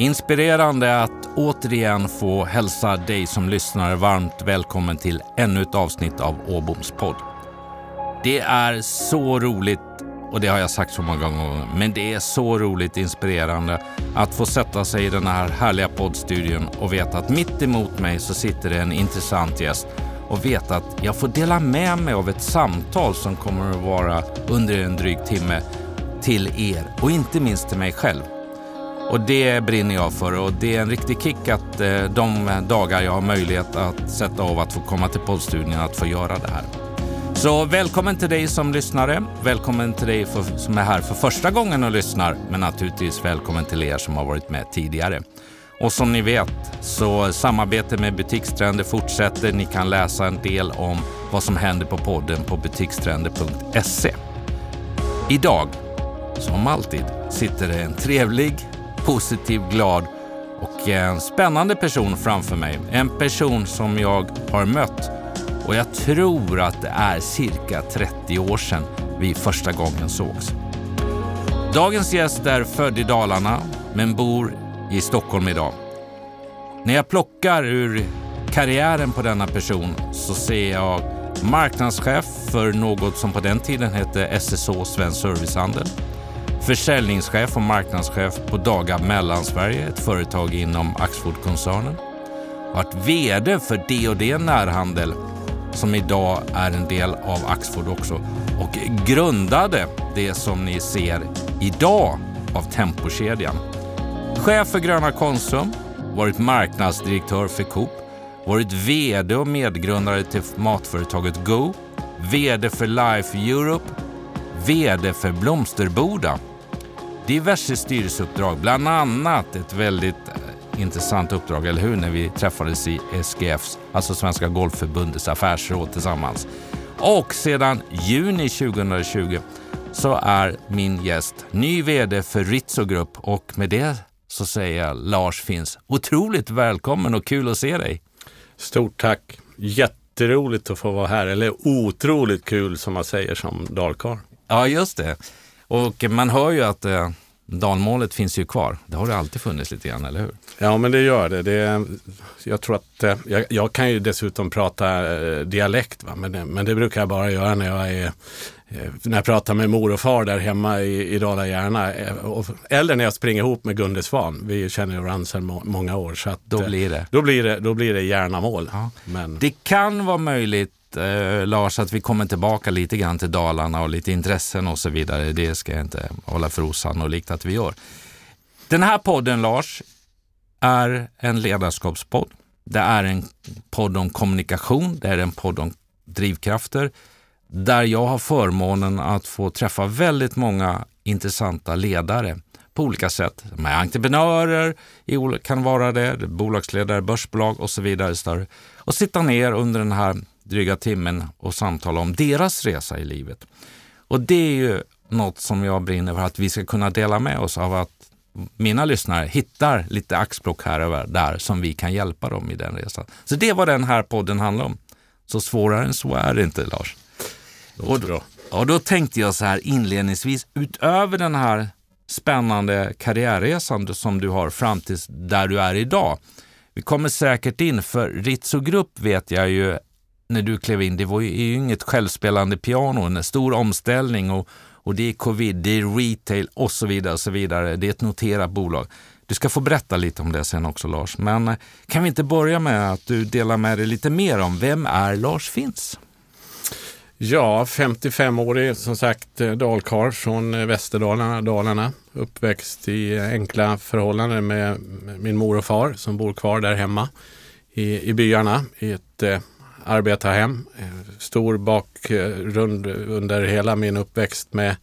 Inspirerande att återigen få hälsa dig som lyssnar varmt välkommen till ännu ett avsnitt av Åboms podd. Det är så roligt, och det har jag sagt så många gånger, men det är så roligt inspirerande att få sätta sig i den här härliga poddstudion och veta att mitt emot mig så sitter det en intressant gäst och veta att jag får dela med mig av ett samtal som kommer att vara under en dryg timme till er och inte minst till mig själv. Och det brinner jag för och det är en riktig kick att eh, de dagar jag har möjlighet att sätta av att få komma till poddstudion att få göra det här. Så välkommen till dig som lyssnare. Välkommen till dig för, som är här för första gången och lyssnar. Men naturligtvis välkommen till er som har varit med tidigare. Och som ni vet så samarbetet med Butikstrender fortsätter. Ni kan läsa en del om vad som händer på podden på butikstrender.se. Idag, som alltid, sitter det en trevlig, positiv, glad och eh, en spännande person framför mig. En person som jag har mött och jag tror att det är cirka 30 år sedan vi första gången sågs. Dagens gäst är född i Dalarna men bor i Stockholm idag. När jag plockar ur karriären på denna person så ser jag marknadschef för något som på den tiden hette SSH Svensk Servicehandel försäljningschef och marknadschef på Dagab Mellansverige, ett företag inom Axfood-koncernen. Varit VD för D&D Närhandel som idag är en del av Axfood också och grundade det som ni ser idag av Tempokedjan. Chef för Gröna Konsum, varit marknadsdirektör för Coop, varit VD och medgrundare till matföretaget Go, VD för Life Europe, VD för Blomsterboda diverse styrelseuppdrag, bland annat ett väldigt eh, intressant uppdrag, eller hur, när vi träffades i SGFs, alltså Svenska Golfförbundets affärsråd tillsammans. Och sedan juni 2020 så är min gäst ny VD för Ritzo Group och med det så säger jag Lars Finns otroligt välkommen och kul att se dig. Stort tack! Jätteroligt att få vara här, eller otroligt kul som man säger som dalkar. Ja, just det. Och man hör ju att eh, dalmålet finns ju kvar. Det har det alltid funnits lite grann, eller hur? Ja, men det gör det. det jag tror att, eh, jag, jag, kan ju dessutom prata eh, dialekt, va? Men, det, men det brukar jag bara göra när jag är eh, när jag pratar med mor och far där hemma i, i Dala-Järna. Eh, eller när jag springer ihop med Gunde Svan. Vi känner ju varandra sedan må, många år. Så att, då blir det? Då blir det, då blir det Järnamål. Ja. Men... Det kan vara möjligt eh, Lars, att vi kommer tillbaka lite grann till Dalarna och lite intressen och så vidare. Det ska jag inte hålla för osannolikt att vi gör. Den här podden, Lars, är en ledarskapspodd. Det är en podd om kommunikation, det är en podd om drivkrafter, där jag har förmånen att få träffa väldigt många intressanta ledare på olika sätt. De är entreprenörer, kan vara det, bolagsledare, börsbolag och så vidare. Och sitta ner under den här dryga timmen och samtala om deras resa i livet. Och det är ju något som jag brinner för att vi ska kunna dela med oss av att mina lyssnare hittar lite axplock här och där som vi kan hjälpa dem i den resan. Så det var den här podden handlar om. Så svårare än så är det inte, Lars. Och då, och då tänkte jag så här inledningsvis, utöver den här spännande karriärresan som du har fram till där du är idag. Vi kommer säkert in, för Ritzo Grupp vet jag ju när du klev in, det var ju inget självspelande piano, en stor omställning och, och det är covid, det är retail och så vidare. och så vidare. Det är ett noterat bolag. Du ska få berätta lite om det sen också Lars, men eh, kan vi inte börja med att du delar med dig lite mer om vem är Lars Fintz? Ja, 55-årig som sagt eh, dalkarl dalkar från eh, Västerdalarna, Dalarna. Uppväxt i enkla förhållanden med min mor och far som bor kvar där hemma i, i byarna i ett arbetarhem. Eh, stor bakgrund under hela min uppväxt med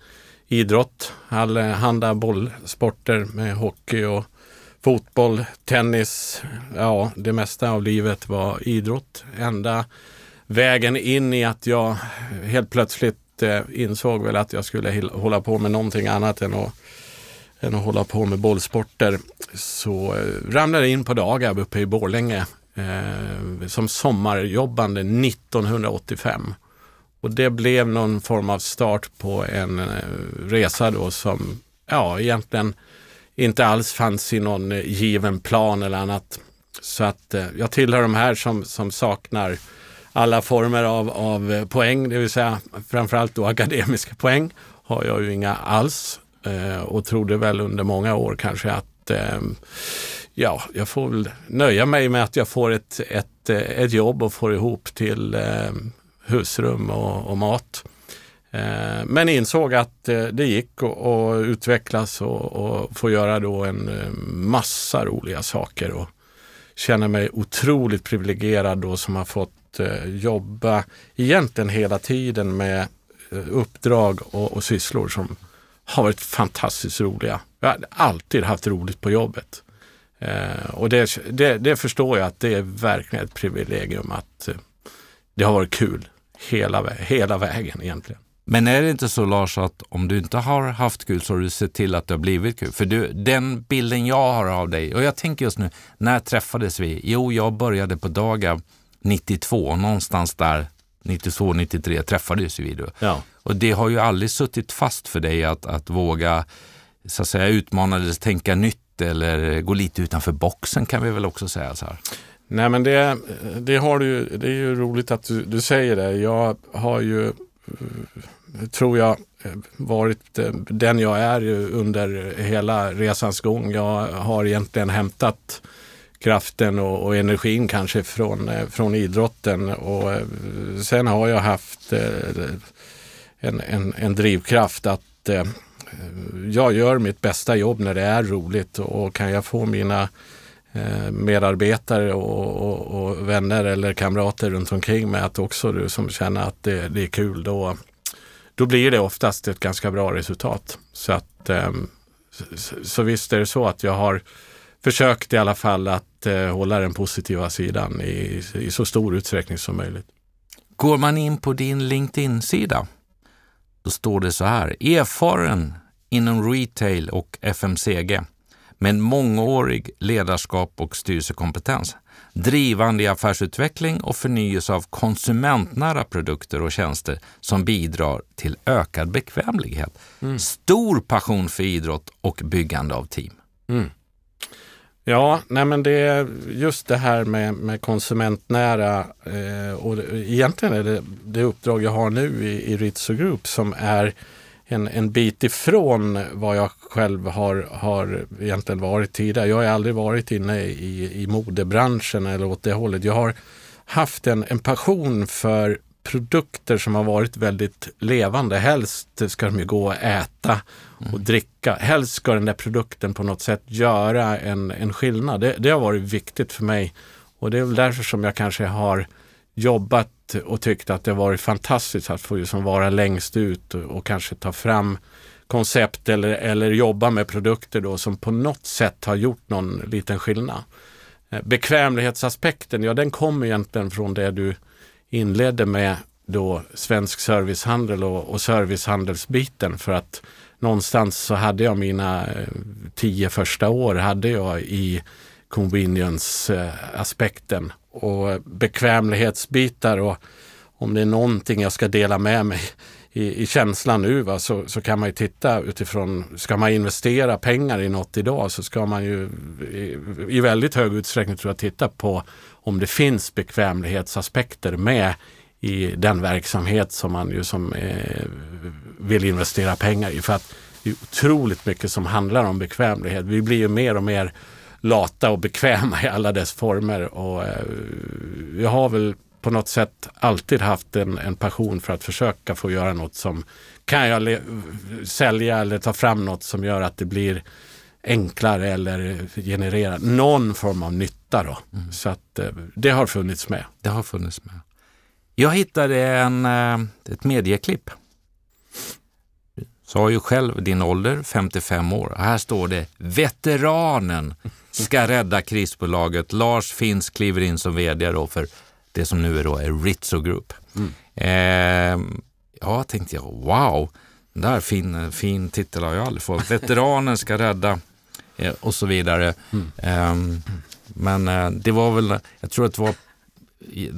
idrott. Allehanda eh, bollsporter med hockey och fotboll, tennis. Ja, det mesta av livet var idrott. Enda vägen in i att jag helt plötsligt eh, insåg väl att jag skulle hålla på med någonting annat än att, än att hålla på med bollsporter. Så eh, ramlade jag in på Dagab uppe i Borlänge eh, som sommarjobbande 1985. Och det blev någon form av start på en eh, resa då som, ja egentligen inte alls fanns i någon eh, given plan eller annat. Så att eh, jag tillhör de här som, som saknar alla former av, av eh, poäng, det vill säga framförallt då akademiska poäng har jag ju inga alls eh, och trodde väl under många år kanske att eh, ja, jag får väl nöja mig med att jag får ett, ett, eh, ett jobb och får ihop till eh, husrum och, och mat. Eh, men insåg att eh, det gick att utvecklas och, och få göra då en eh, massa roliga saker och känner mig otroligt privilegierad då som har fått eh, jobba egentligen hela tiden med uppdrag och, och sysslor som har varit fantastiskt roliga. Jag har alltid haft roligt på jobbet. Eh, och det, det, det, förstår jag att det är verkligen ett privilegium att eh, det har varit kul hela, hela vägen egentligen. Men är det inte så Lars att om du inte har haft kul så har du sett till att det har blivit kul? För du, den bilden jag har av dig, och jag tänker just nu, när träffades vi? Jo, jag började på Daga 92, någonstans där 92, 93 träffades vi då. Ja. Och det har ju aldrig suttit fast för dig att, att våga så att säga utmana eller tänka nytt eller gå lite utanför boxen kan vi väl också säga så här. Nej men det, det, har du, det är ju roligt att du, du säger det. Jag har ju eh, tror jag eh, varit eh, den jag är under hela resans gång. Jag har egentligen hämtat kraften och, och energin kanske från, från idrotten och sen har jag haft en, en, en drivkraft att jag gör mitt bästa jobb när det är roligt och kan jag få mina eh, medarbetare och, och, och, vänner eller kamrater runt omkring mig att också du som känner att det, det är kul då, då blir det oftast ett ganska bra resultat. Så att eh, så visst är det så att jag har försökt i alla fall att eh, hålla den positiva sidan i, i så stor utsträckning som möjligt. Går man in på din LinkedIn-sida, då står det så här, erfaren inom retail och FMCG med mångårig ledarskap och styrelsekompetens drivande i affärsutveckling och förnyelse av konsumentnära produkter och tjänster som bidrar till ökad bekvämlighet. Mm. Stor passion för idrott och byggande av team. Mm. Ja, nej men det är just det här med, med konsumentnära eh, och det, egentligen är det det uppdrag jag har nu i, i Ritzo Group som är en, en bit ifrån vad jag själv har, har egentligen varit tidigare. Jag har aldrig varit inne i, i modebranschen eller åt det hållet. Jag har haft en, en passion för produkter som har varit väldigt levande. Helst ska de ju gå att äta och mm. dricka. Helst ska den där produkten på något sätt göra en, en skillnad. Det, det har varit viktigt för mig och det är väl därför som jag kanske har jobbat och tyckte att det varit fantastiskt att få liksom vara längst ut och, och, kanske ta fram koncept eller, eller jobba med produkter då som på något sätt har gjort någon liten skillnad. Eh, bekvämlighetsaspekten, ja den kommer egentligen från det du inledde med då svensk servicehandel och, och servicehandelsbiten för att någonstans så hade jag mina eh, tio första år hade jag i convenience-aspekten eh, och bekvämlighetsbitar och om det är någonting jag ska dela med mig i, i känslan nu va, så, så kan man ju titta utifrån, ska man investera pengar i något idag så ska man ju i, i väldigt hög utsträckning tror jag titta på om det finns bekvämlighetsaspekter med i den verksamhet som man ju som eh, vill investera pengar i. För att det är otroligt mycket som handlar om bekvämlighet. Vi blir ju mer och mer lata och bekväma i alla dess former. Och, eh, jag har väl på något sätt alltid haft en, en passion för att försöka få göra något som kan jag sälja eller ta fram något som gör att det blir enklare eller generera någon form av nytta. Då. Mm. Så att eh, det har funnits med. Det har funnits med. Jag hittade en, eh, ett medieklipp. Sa ju själv din ålder, 55 år. Här står det veteranen ska rädda krisbolaget. Lars Finns kliver in som vd då för det som nu är, då är Ritzo Group. Mm. Eh, ja, tänkte jag, wow, den där fin, fin titel har jag aldrig fått. Veteranen ska rädda eh, och så vidare. Mm. Eh, men det var väl, jag tror att det var,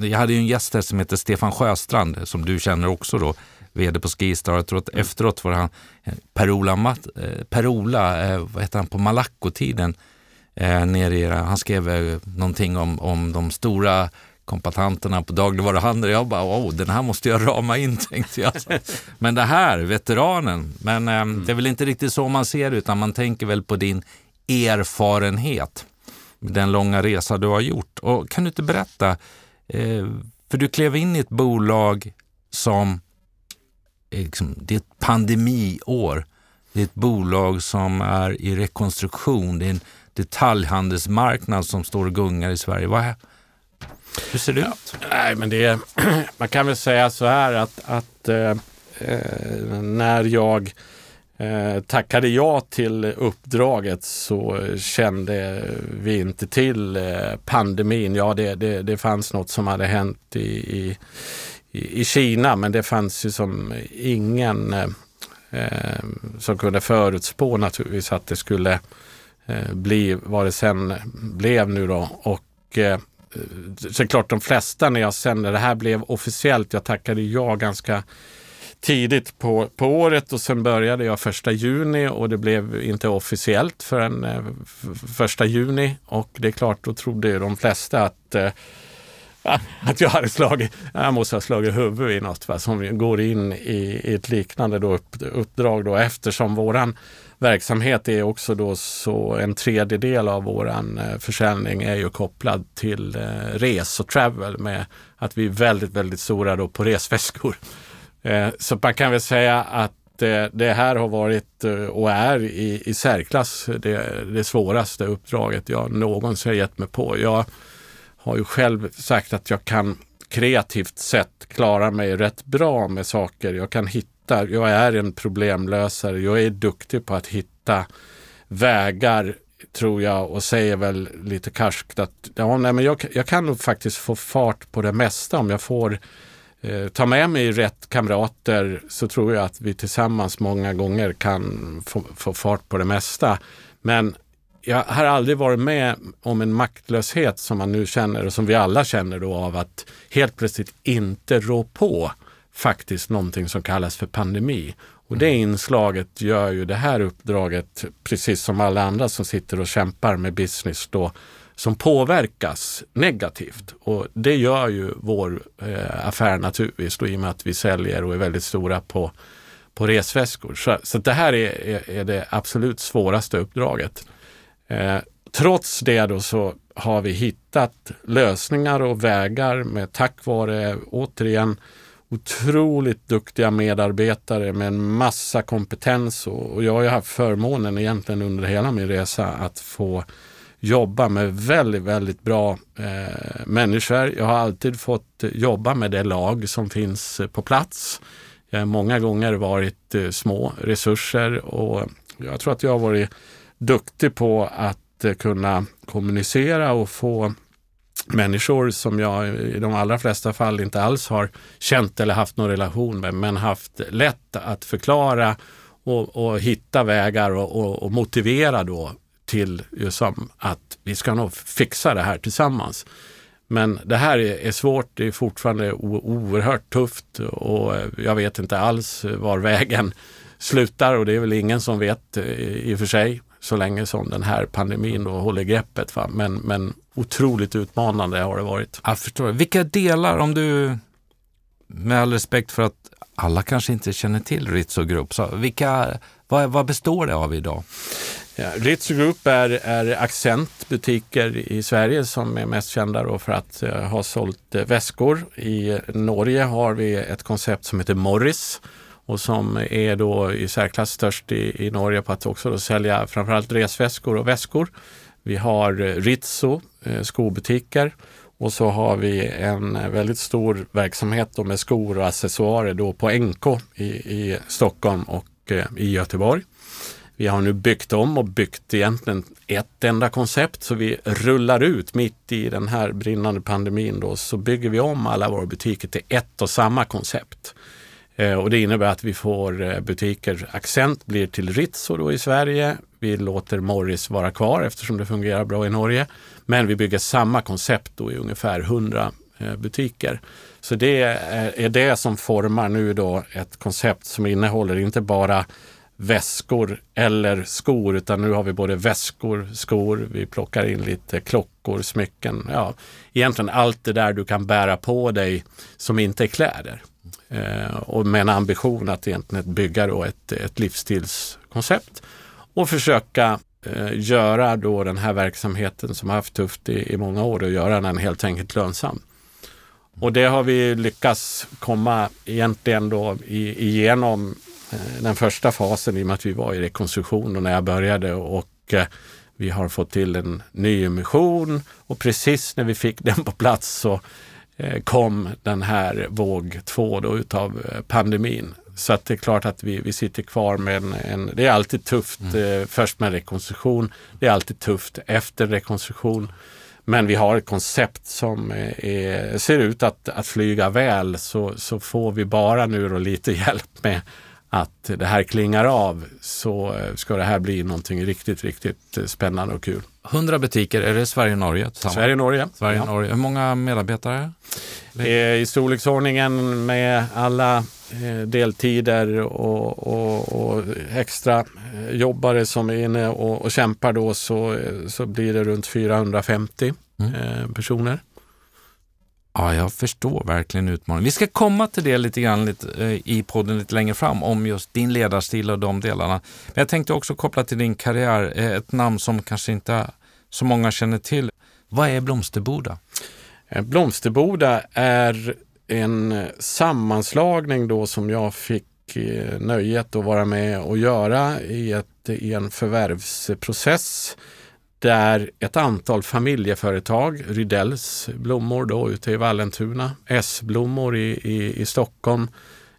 jag hade ju en gäst här som heter Stefan Sjöstrand, som du känner också då, vd på Skistar. Jag tror att mm. efteråt var han Perola, Mat, Perola vad heter han, på Malaco-tiden. nere i, han skrev någonting om, om de stora kompatanterna på dagligvaruhandeln. Jag bara, oh, den här måste jag rama in, tänkte jag. Men det här, veteranen. Men eh, mm. det är väl inte riktigt så man ser utan man tänker väl på din erfarenhet. Den långa resa du har gjort. Och kan du inte berätta, eh, för du klev in i ett bolag som, eh, liksom, det är ett pandemiår. Det är ett bolag som är i rekonstruktion. Det är en detaljhandelsmarknad som står och gungar i Sverige. Vad, hur ser det ja, ut? Nej, men det, man kan väl säga så här att, att eh, eh, när jag eh, tackade ja till uppdraget så kände vi inte till eh, pandemin. Ja, det, det, det fanns något som hade hänt i, i, i Kina, men det fanns ju som ingen eh, eh, som kunde förutspå naturligtvis att det skulle eh, bli vad det sen blev nu då. Och eh, så klart de flesta när jag sen när det här blev officiellt, jag tackade ja ganska tidigt på, på året och sen började jag första juni och det blev inte officiellt förrän eh, första juni och det är klart då trodde de flesta att eh, att jag hade slagit, äh, jag måste ha slagit huvudet i något va, som går in i, i ett liknande då upp, uppdrag då eftersom våran verksamhet är också då så en tredjedel av våran eh, försäljning är ju kopplad till eh, res och travel med att vi är väldigt, väldigt stora då på resväskor. Eh, så man kan väl säga att eh, det här har varit eh, och är i, i särklass det, det svåraste uppdraget jag någonsin gett mig på. Jag har ju själv sagt att jag kan kreativt sett klara mig rätt bra med saker. Jag kan hitta jag är en problemlösare, jag är duktig på att hitta vägar tror jag och säger väl lite karskt att ja, nej, men jag, jag kan nog faktiskt få fart på det mesta om jag får eh, ta med mig rätt kamrater så tror jag att vi tillsammans många gånger kan få, få fart på det mesta. Men jag har aldrig varit med om en maktlöshet som man nu känner och som vi alla känner då av att helt plötsligt inte rå på faktiskt någonting som kallas för pandemi. Och det mm. inslaget gör ju det här uppdraget, precis som alla andra som sitter och kämpar med business då, som påverkas negativt. Och det gör ju vår eh, affär naturligtvis då, i och med att vi säljer och är väldigt stora på, på resväskor. Så, så det här är, är, är, det absolut svåraste uppdraget. Eh, trots det då så har vi hittat lösningar och vägar med tack vare återigen otroligt duktiga medarbetare med en massa kompetens och, och jag har ju haft förmånen egentligen under hela min resa att få jobba med väldigt, väldigt bra eh, människor. Jag har alltid fått jobba med det lag som finns på plats. Jag har många gånger varit eh, små resurser och jag tror att jag har varit duktig på att eh, kunna kommunicera och få människor som jag i de allra flesta fall inte alls har känt eller haft någon relation med, men haft lätt att förklara och, och hitta vägar och, och, och, motivera då till som att vi ska nog fixa det här tillsammans. Men det här är, är svårt, det är fortfarande oerhört tufft och eh, jag vet inte alls var vägen slutar och det är väl ingen som vet eh, i och för sig så länge som den här pandemin då håller greppet. Va? Men, men otroligt utmanande har det varit. Jag förstår. Vilka delar, om du, med all respekt för att alla kanske inte känner till Ritzo Group, så vilka, vad, vad består det av idag? Ja, Ritzo Group är, är accentbutiker i Sverige som är mest kända för att uh, ha sålt uh, väskor. I Norge har vi ett koncept som heter Morris och som är då i särklass störst i, i Norge på att också då sälja framförallt resväskor och väskor. Vi har eh, Ritzo eh, skobutiker och så har vi en väldigt stor verksamhet då med skor och accessoarer då på NK i, i Stockholm och eh, i Göteborg. Vi har nu byggt om och byggt egentligen ett enda koncept så vi rullar ut mitt i den här brinnande pandemin då så bygger vi om alla våra butiker till ett och samma koncept. Eh, och det innebär att vi får eh, butiker, Accent blir till Ritzo då i Sverige. Vi låter Morris vara kvar eftersom det fungerar bra i Norge. Men vi bygger samma koncept då i ungefär 100 eh, butiker. Så det är det som formar nu då ett koncept som innehåller inte bara väskor eller skor utan nu har vi både väskor, skor, vi plockar in lite klockor, smycken. Ja, egentligen allt det där du kan bära på dig som inte är kläder. Eh, och med en ambition att egentligen bygga då ett, ett livsstilskoncept och försöka eh, göra då den här verksamheten som har haft tufft i, i många år och göra den helt enkelt lönsam. Och det har vi lyckats komma egentligen då i, igenom eh, den första fasen i och med att vi var i rekonstruktion och när jag började och eh, vi har fått till en ny emission och precis när vi fick den på plats så kom den här våg två då utav eh, pandemin. Så att det är klart att vi, vi sitter kvar med en, en det är alltid tufft mm. eh, först med rekonstruktion. Det är alltid tufft efter rekonstruktion. Men vi har ett koncept som är, ser ut att, att flyga väl så, så får vi bara nu då lite hjälp med att det här klingar av så ska det här bli någonting riktigt, riktigt spännande och kul. 100 butiker, är det Sverige och Norge? Sverige och Norge. Sverige, ja. Norge. Hur många medarbetare? I storleksordningen med alla eh, deltider och, och, och, extra eh, jobbare som är inne och, och kämpar då så, så blir det runt 450 mm. Eh, personer. Ja, jag förstår verkligen utmaningen. Vi ska komma till det lite grann lite, eh, i podden lite längre fram om just din ledarstil och de delarna. Men jag tänkte också koppla till din karriär, eh, ett namn som kanske inte så många känner till. Vad är Blomsterboda? Eh, Blomsterboda är en sammanslagning då som jag fick nöjet att vara med och göra i, ett, i en förvärvsprocess där ett antal familjeföretag, Rydells blommor då ute i Vallentuna, S-blommor i, i, i Stockholm,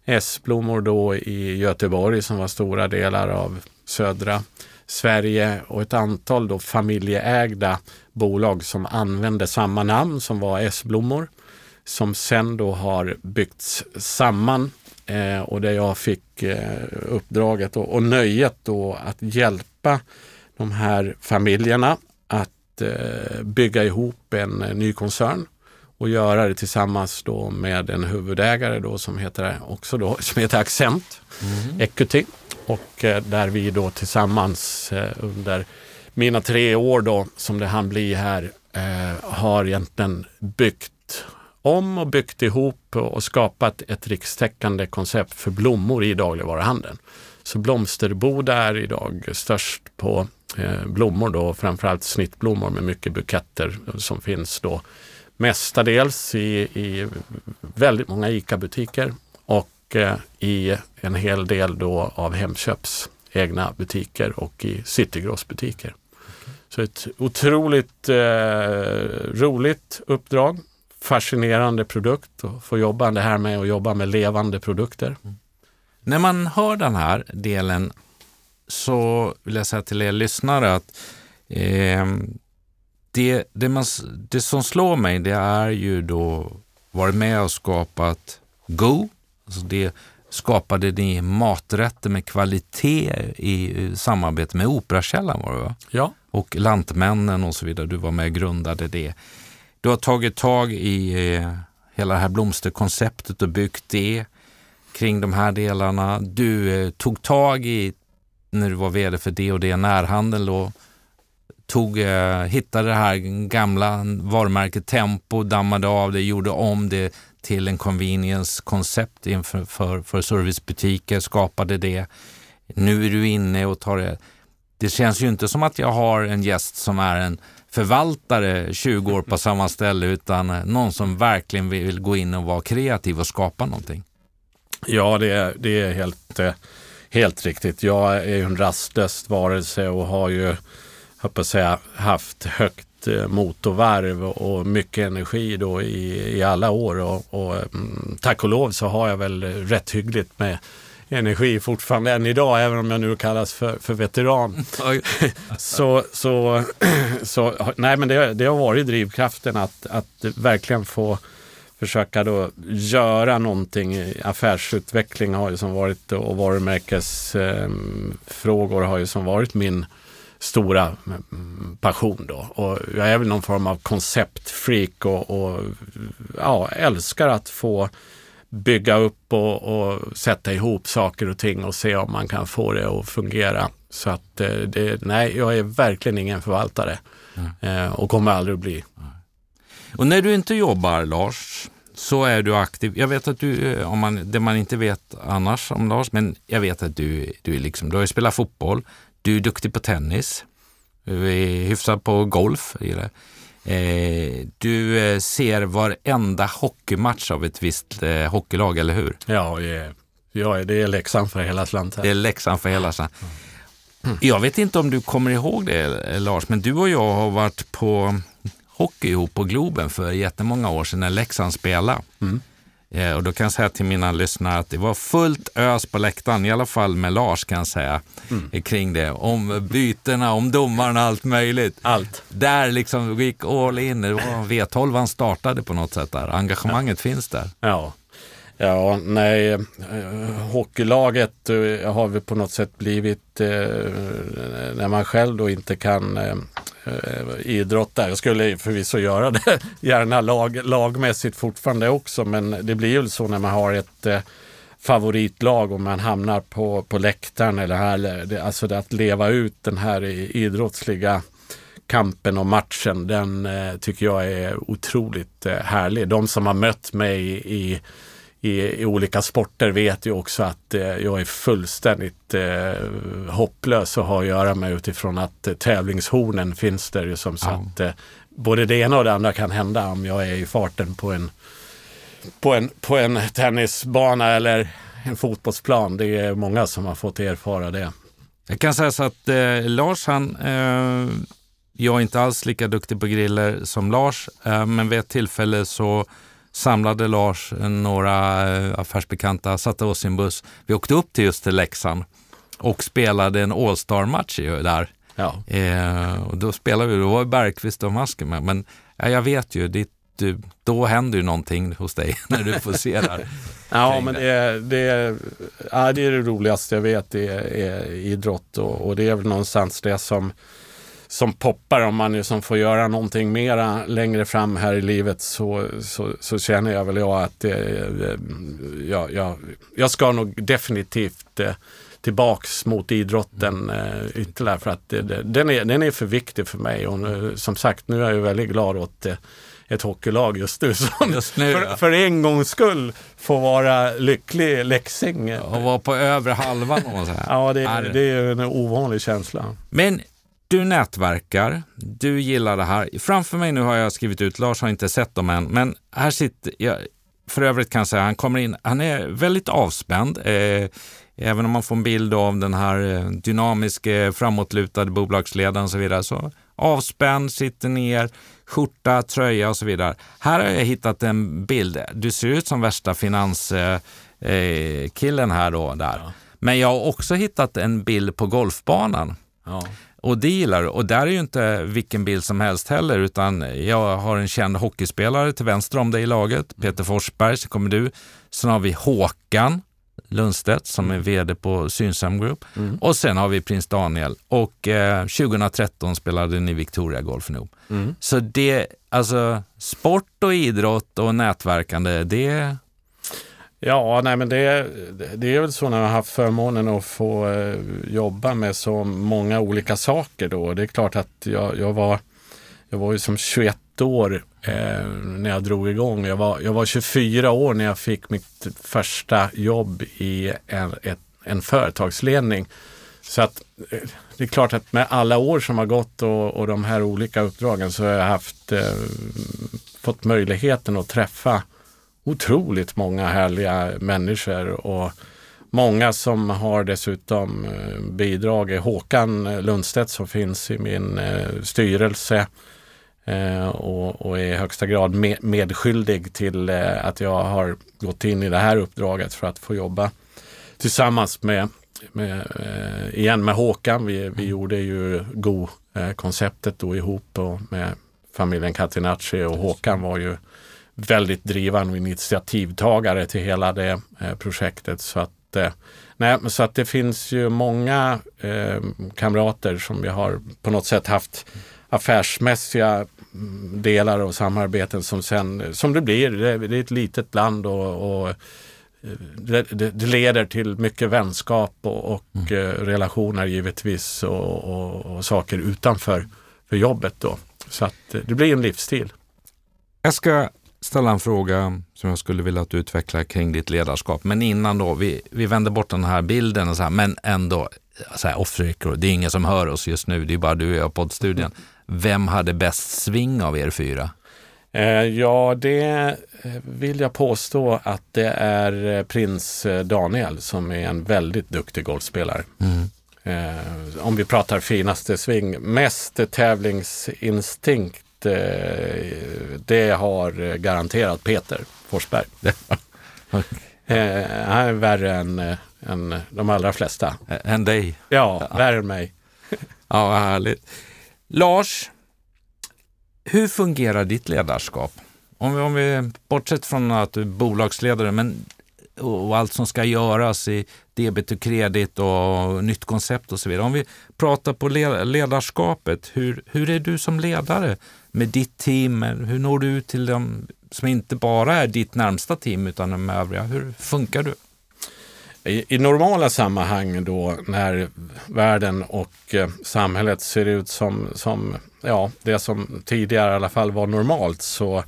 S-blommor då i Göteborg som var stora delar av södra Sverige och ett antal då familjeägda bolag som använde samma namn som var S-blommor som sen då har byggts samman eh, och där jag fick eh, uppdraget och, och nöjet då att hjälpa de här familjerna att eh, bygga ihop en eh, ny koncern och göra det tillsammans då med en huvudägare då som heter också då som heter Accent mm. Equity och eh, där vi då tillsammans under mina tre år då som det han bli här har egentligen byggt om och byggt ihop och skapat ett rikstäckande koncept för blommor i dagligvaruhandeln. Så Blomsterboda är idag störst på Eh, blommor då, framförallt snittblommor med mycket buketter som finns då mestadels i, i väldigt många ICA-butiker och eh, i en hel del då av Hemköps egna butiker och i Citygross butiker. Så ett otroligt eh, roligt uppdrag, fascinerande produkt och få jobba det här med att jobba med levande produkter. Mm. När man hör den här delen så vill jag säga till er lyssnare att eh, det, det, man, det som slår mig det är ju då varit med och skapat Go. Alltså det skapade ni maträtter med kvalitet i samarbete med Operakällan var det va? Ja. Och Lantmännen och så vidare. Du var med och grundade det. Du har tagit tag i eh, hela det här blomsterkonceptet och byggt det kring de här delarna. Du eh, tog tag i, när du var vd för det och det närhandeln då, tog, eh, hittade det här gamla varumärket Tempo, dammade av det, gjorde om det till en convenience-koncept inför för, för servicebutiker, skapade det. Nu är du inne och tar det. Det känns ju inte som att jag har en gäst som är en förvaltare 20 år på samma ställe utan någon som verkligen vill gå in och vara kreativ och skapa någonting. Ja, det är, det är helt, eh, helt riktigt. Jag är ju en rastlös varelse och har ju, jag säga, haft högt eh, motorvarv och mycket energi då i, i alla år och, och mm, tack och lov så har jag väl rätt hyggligt med energi fortfarande än idag, även om jag nu kallas för, för veteran. så, så, så, nej men det, det har varit drivkraften att, att verkligen få försöka då göra någonting. Affärsutveckling har ju som varit och varumärkesfrågor har ju som varit min stora mm, passion då. Och jag är väl någon form av konceptfreak och, och ja, älskar att få bygga upp och, och, sätta ihop saker och ting och se om man kan få det att fungera. Så att eh, det, nej, jag är verkligen ingen förvaltare mm. och kommer aldrig att bli. Och när du inte jobbar, Lars, så är du aktiv. Jag vet att du, eh, om man, det man inte vet annars om Lars, men jag vet att du, du, är liksom, du har spelat fotboll, du är duktig på tennis, du är hyfsad på golf. Eh, du eh, ser varenda hockeymatch av ett visst eh, hockeylag, eller hur? Ja, ja, det är Leksand för hela slanten. Det är Leksand för hela slanten. Mm. Jag vet inte om du kommer ihåg det, Lars, men du och jag har varit på hockey ihop på Globen för jättemånga år sedan när Leksand spelade. Mm. Eh, och då kan jag säga till mina lyssnare att det var fullt ös på läktaren, i alla fall med Lars kan jag säga, mm. Eh, kring det. Om bytena, om domarna, allt möjligt. Allt. Där liksom gick all in. Det var V12 startade på något sätt där. Engagemanget ja. finns där. Ja. Ja, nej, eh, hockeylaget eh, har vi på något sätt blivit, eh, när man själv då inte kan Eh, idrotta. Jag skulle förvisso göra det gärna lag, lagmässigt fortfarande också, men det blir ju så när man har ett eh, favoritlag och man hamnar på, på läktaren eller här, alltså det att leva ut den här idrottsliga kampen och matchen, den eh, tycker jag är otroligt härlig. De som har mött mig i i, i, olika sporter vet ju också att eh, jag är fullständigt eh, hopplös att ha att göra med utifrån att eh, tävlingshornen finns där ju som så eh, både det ena och det andra kan hända om jag är i farten på en, på en, på en tennisbana eller en fotbollsplan. Det är många som har fått erfara det. Jag kan säga så att eh, Lars han eh, jag är inte alls lika duktig på griller som Lars, eh, men vid ett tillfälle så samlade Lars några eh, affärsbekanta, satte oss i en buss. Vi åkte upp till just till Leksand och spelade en All-star-match där. Ja. Eh, och då spelade vi, då var Bergqvist och Masken med. Men ja, jag vet ju, ditt, du, då händer ju någonting hos dig när du får se där. ja, men det är, det, är, ja, det är det roligaste jag vet, det är, är idrott och, och det är väl någonstans det som som poppar om man liksom får göra någonting mera längre fram här i livet så, så, så känner jag väl jag att det, ja, ja, jag ska nog definitivt eh, tillbaks mot idrotten eh, ytterligare för att det, det, den, är, den är för viktig för mig och nu, som sagt nu är jag väldigt glad åt eh, ett hockeylag just nu som just nu, för, ja. för, en gångs skull får vara lycklig läxing. Och vara på övre halvan. ja, det, är, det är en ovanlig känsla. Men du nätverkar, du gillar det här. Framför mig nu har jag skrivit ut, Lars har inte sett dem än, men här sitter jag. För övrigt kan jag säga, han kommer in, han är väldigt avspänd. Eh, även om man får en bild av den här eh, dynamiska, framåtlutade bolagsledaren och så vidare. Så avspänd, sitter ner, skjorta, tröja och så vidare. Här har jag hittat en bild. Du ser ut som värsta finanskillen eh, här då. Där. Ja. Men jag har också hittat en bild på golfbanan. Ja. Och det gillar du. Och där är ju inte vilken bild som helst heller, utan jag har en känd hockeyspelare till vänster om dig i laget, Peter Forsberg, så kommer du. Sen har vi Håkan Lundstedt som är mm. vd på Synsam Group. Mm. Och sen har vi prins Daniel. Och eh, 2013 spelade ni Victoria Golf ihop. Mm. Så det, alltså sport och idrott och nätverkande, det Ja, nej men det, det är väl så när man har haft förmånen att få eh, jobba med så många olika saker då. Det är klart att jag, jag var jag var ju som 21 år eh, när jag drog igång. Jag var, jag var 24 år när jag fick mitt första jobb i en, ett, en företagsledning. Så att eh, det är klart att med alla år som har gått och, och de här olika uppdragen så har jag haft eh, fått möjligheten att träffa otroligt många härliga människor och många som har dessutom eh, bidragit. Håkan Lundstedt som finns i min eh, styrelse eh, och, och är i högsta grad med, medskyldig till att jag har gått in i det här uppdraget för att få jobba tillsammans med, med igen med Håkan. Vi, vi gjorde ju Go-konceptet då ihop och med familjen Catinacci och Håkan var ju väldigt drivande och initiativtagare till hela det eh, projektet. Så att eh, nej, så att det finns ju många eh, kamrater som jag har på något sätt haft affärsmässiga mm, delar och samarbeten som sen, som det blir, det, är ett litet land och, och eh, det, det, leder till mycket vänskap och, och mm. Relationer givetvis och, och, och, saker utanför för jobbet då. Så att det blir en livsstil. Jag ska ställa en fråga som jag skulle vilja att du utvecklar kring ditt ledarskap. Men innan då, vi, vi vänder bort den här bilden, och så här, men ändå, så här off record, det är ingen som hör oss just nu, det är bara du och jag på poddstudion. Vem hade bäst sving av er fyra? Eh, ja, det eh, vill jag påstå att det är eh, prins Daniel som är en väldigt duktig golfspelare. Mm. om vi pratar finaste sving, mest tävlingsinstinkt, det har garanterat Peter Forsberg. han är värre än, än de allra flesta. Än dig? Ja, värre än mig. ja, vad härligt. Lars, hur fungerar ditt ledarskap? Om vi, om vi bortsett från att du är bolagsledare men, och allt som ska göras i debit och kredit och nytt koncept och så vidare. Om vi pratar på ledarskapet, hur, hur är du som ledare med ditt team? Hur når du ut till dem som inte bara är ditt närmsta team utan de övriga? Hur funkar du? I, I, normala sammanhang då när världen och eh, samhället ser ut som, som ja, det som tidigare i alla fall var normalt så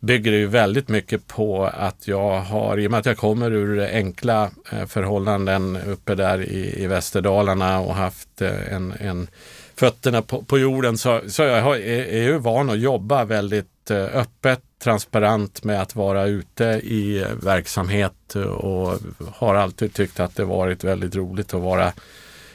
bygger det ju väldigt mycket på att jag har, i och med att jag kommer ur enkla eh, förhållanden uppe där i, i Västerdalarna och haft eh, en, en fötterna på, på jorden så, så jag är, är ju van att jobba väldigt eh, öppet, transparent med att vara ute i verksamhet och har alltid tyckt att det varit väldigt roligt att vara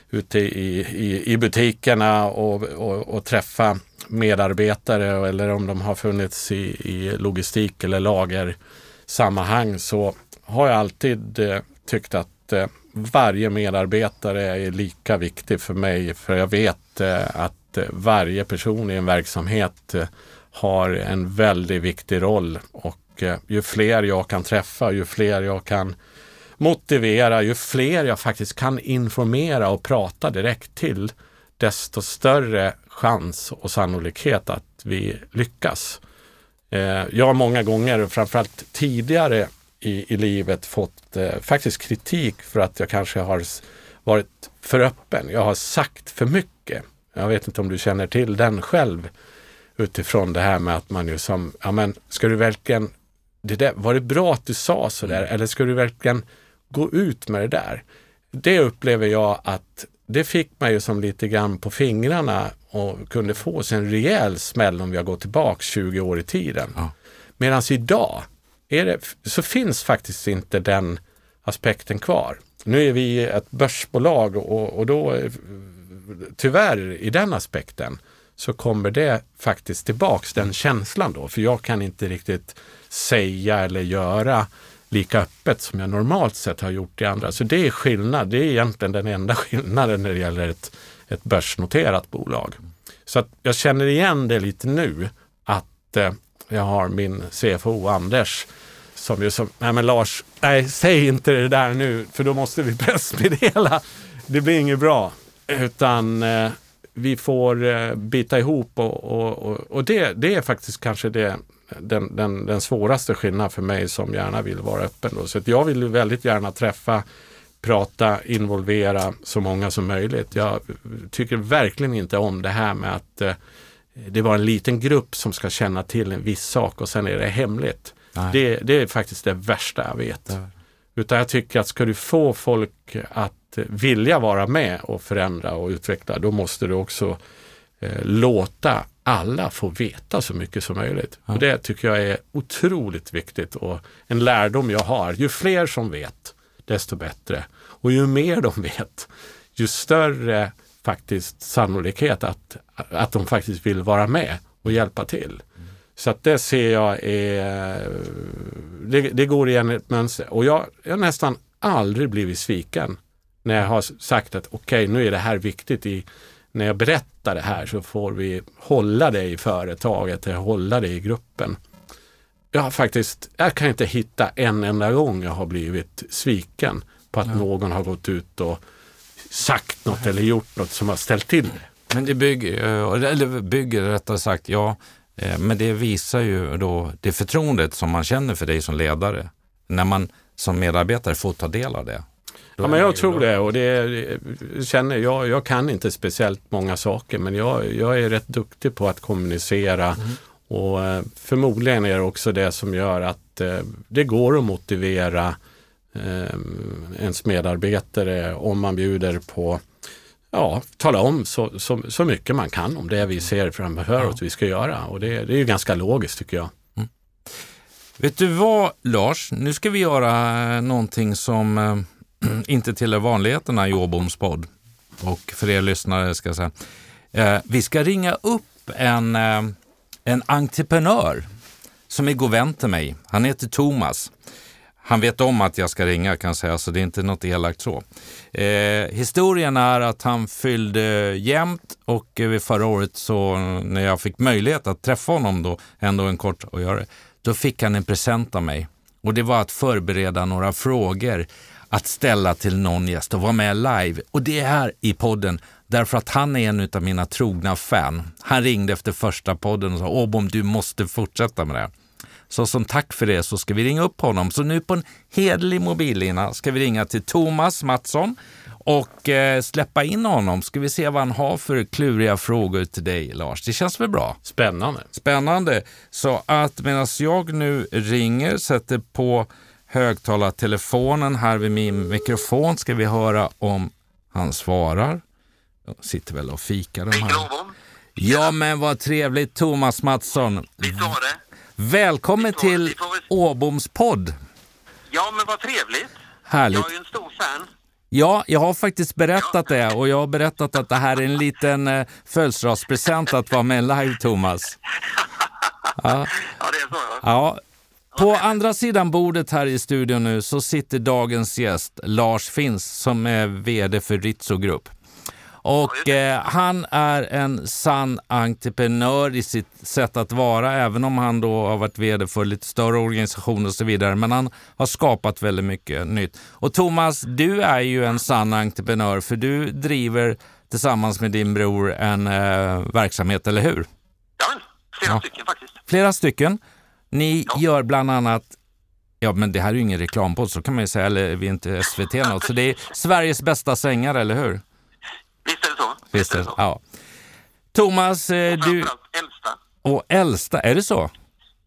ute i, i, i butikerna och, och, och, träffa medarbetare eller om de har funnits i, i logistik eller lagersammanhang så har jag alltid eh, tyckt att eh, varje medarbetare är lika viktig för mig för jag vet eh, att eh, varje person i en verksamhet eh, har en väldigt viktig roll och ju fler jag kan träffa, ju fler jag kan motivera, ju fler jag faktiskt kan informera och prata direkt till, desto större chans och sannolikhet att vi lyckas. Jag har många gånger, framförallt tidigare i, i livet, fått eh, faktiskt kritik för att jag kanske har varit för öppen. Jag har sagt för mycket. Jag vet inte om du känner till den själv utifrån det här med att man ju som, ja men ska du verkligen, det där, var det bra att du sa sådär mm. eller ska du verkligen gå ut med det där. Det upplever jag att det fick man ju som lite grann på fingrarna och kunde få sig en rejäl smäll om vi har gått tillbaka 20 år i tiden. Ja. Medan idag det, så finns faktiskt inte den aspekten kvar. Nu är vi ett börsbolag och, och då tyvärr i den aspekten så kommer det faktiskt tillbaks den känslan då. För jag kan inte riktigt säga eller göra lika öppet som jag normalt sett har gjort i andra. Så det är skillnad. Det är egentligen den enda skillnaden när det gäller ett, ett börsnoterat bolag. Så att jag känner igen det lite nu att eh, jag har min CFO Anders som ju som, nej men Lars, nej säg inte det där nu för då måste vi pressmeddela. Det blir inget bra. Utan eh, vi får eh, bita ihop och, och, och, och det, det är faktiskt kanske det den, den, den svåraste skillnaden för mig som gärna vill vara öppen. Då. Så jag vill väldigt gärna träffa, prata, involvera så många som möjligt. Jag tycker verkligen inte om det här med att eh, det var en liten grupp som ska känna till en viss sak och sen är det hemligt. Det, det, är faktiskt det värsta jag vet. Nej. Utan jag tycker att ska du få folk att vilja vara med och förändra och utveckla, då måste du också eh, låta alla får veta så mycket som möjligt. Ja. Och Det tycker jag är otroligt viktigt och en lärdom jag har. Ju fler som vet, desto bättre. Och ju mer de vet, ju större faktiskt sannolikhet att, att de faktiskt vill vara med och hjälpa till. Så att det ser jag är, det, det går igen ett mönster. Och jag har nästan aldrig blivit sviken när jag har sagt att okej, okay, nu är det här viktigt i när jag berättar det här så får vi hålla det i företaget, hålla det i gruppen. Jag har faktiskt, jag kan inte hitta en enda gång jag har blivit sviken på att någon har gått ut och sagt något eller gjort något som har ställt till det. Men det bygger, eller bygger rättare sagt, ja, eh, men det visar ju då det förtroendet som man känner för dig som ledare. När man som medarbetare får ta del av det. Ja, men jag tror det och det, känner jag. Jag kan inte speciellt många saker men jag, jag är rätt duktig på att kommunicera mm. och eh, förmodligen är det också det som gör att eh, det går att motivera ens medarbetare om man bjuder på ja, tala om så, så, så mycket man kan om det vi ser framför oss vi ska göra och det, det är ju ganska logiskt tycker jag. Mm. Vet du vad Lars, nu ska vi göra någonting som eh, inte tillhör vanligheterna i Åboms podd. Och för er lyssnare ska jag säga, eh, vi ska ringa upp en, eh, en entreprenör som är god vän till mig. Han heter Thomas. Han vet om att jag ska ringa kan jag säga, så det är inte något elakt så. Eh, historien är att han fyllde jämnt och eh, förra året så när jag fick möjlighet att träffa honom då, ändå en kort och göra det, då fick han en present av mig. Och det var att förbereda några frågor att ställa till någon gäst och vara med live. Och det är här i podden därför att han är en av mina trogna fan. Han ringde efter första podden och sa Åbom, du måste fortsätta med det. här. Så som tack för det så ska vi ringa upp honom. Så nu på en hederlig mobillina ska vi ringa till Thomas Mattsson och eh, släppa in honom. Ska vi se vad han har för kluriga frågor till dig, Lars. Det känns väl bra? Spännande. Spännande. Så att medan jag nu ringer, sätter på högtalartelefonen här vid min mikrofon ska vi höra om han svarar. Jag sitter väl och fikar. De här. Ja, men vad trevligt Thomas Mattsson. Visst var det? Välkommen till Åboms podd. Ja, men vad trevligt. Härligt. Jag är ju en stor fan. Ja, jag har faktiskt berättat det och jag har berättat att det här är en liten eh, födelsedagspresent att vara med live, Thomas. Ja, ja det är så. Ja, på andra sidan bordet här i studion nu så sitter dagens gäst Lars Finns som är VD för Ritzo Group. Och eh, han är en sann entreprenör i sitt sätt att vara, även om han då har varit VD för lite större organisationer och så vidare. Men han har skapat väldigt mycket nytt. Och Thomas, du är ju en sann entreprenör för du driver tillsammans med din bror en eh, verksamhet, eller hur? Ja, flera ja. stycken faktiskt. Flera stycken. Ni ja. gör bland annat Ja, men det här är ju ingen reklampodd, så kan man ju säga, eller vi är inte SVT något. Så det är Sveriges bästa sängar, eller hur? Visst är det så. Ja. Thomas, eh, och du... äldsta. Och äldsta, är det så?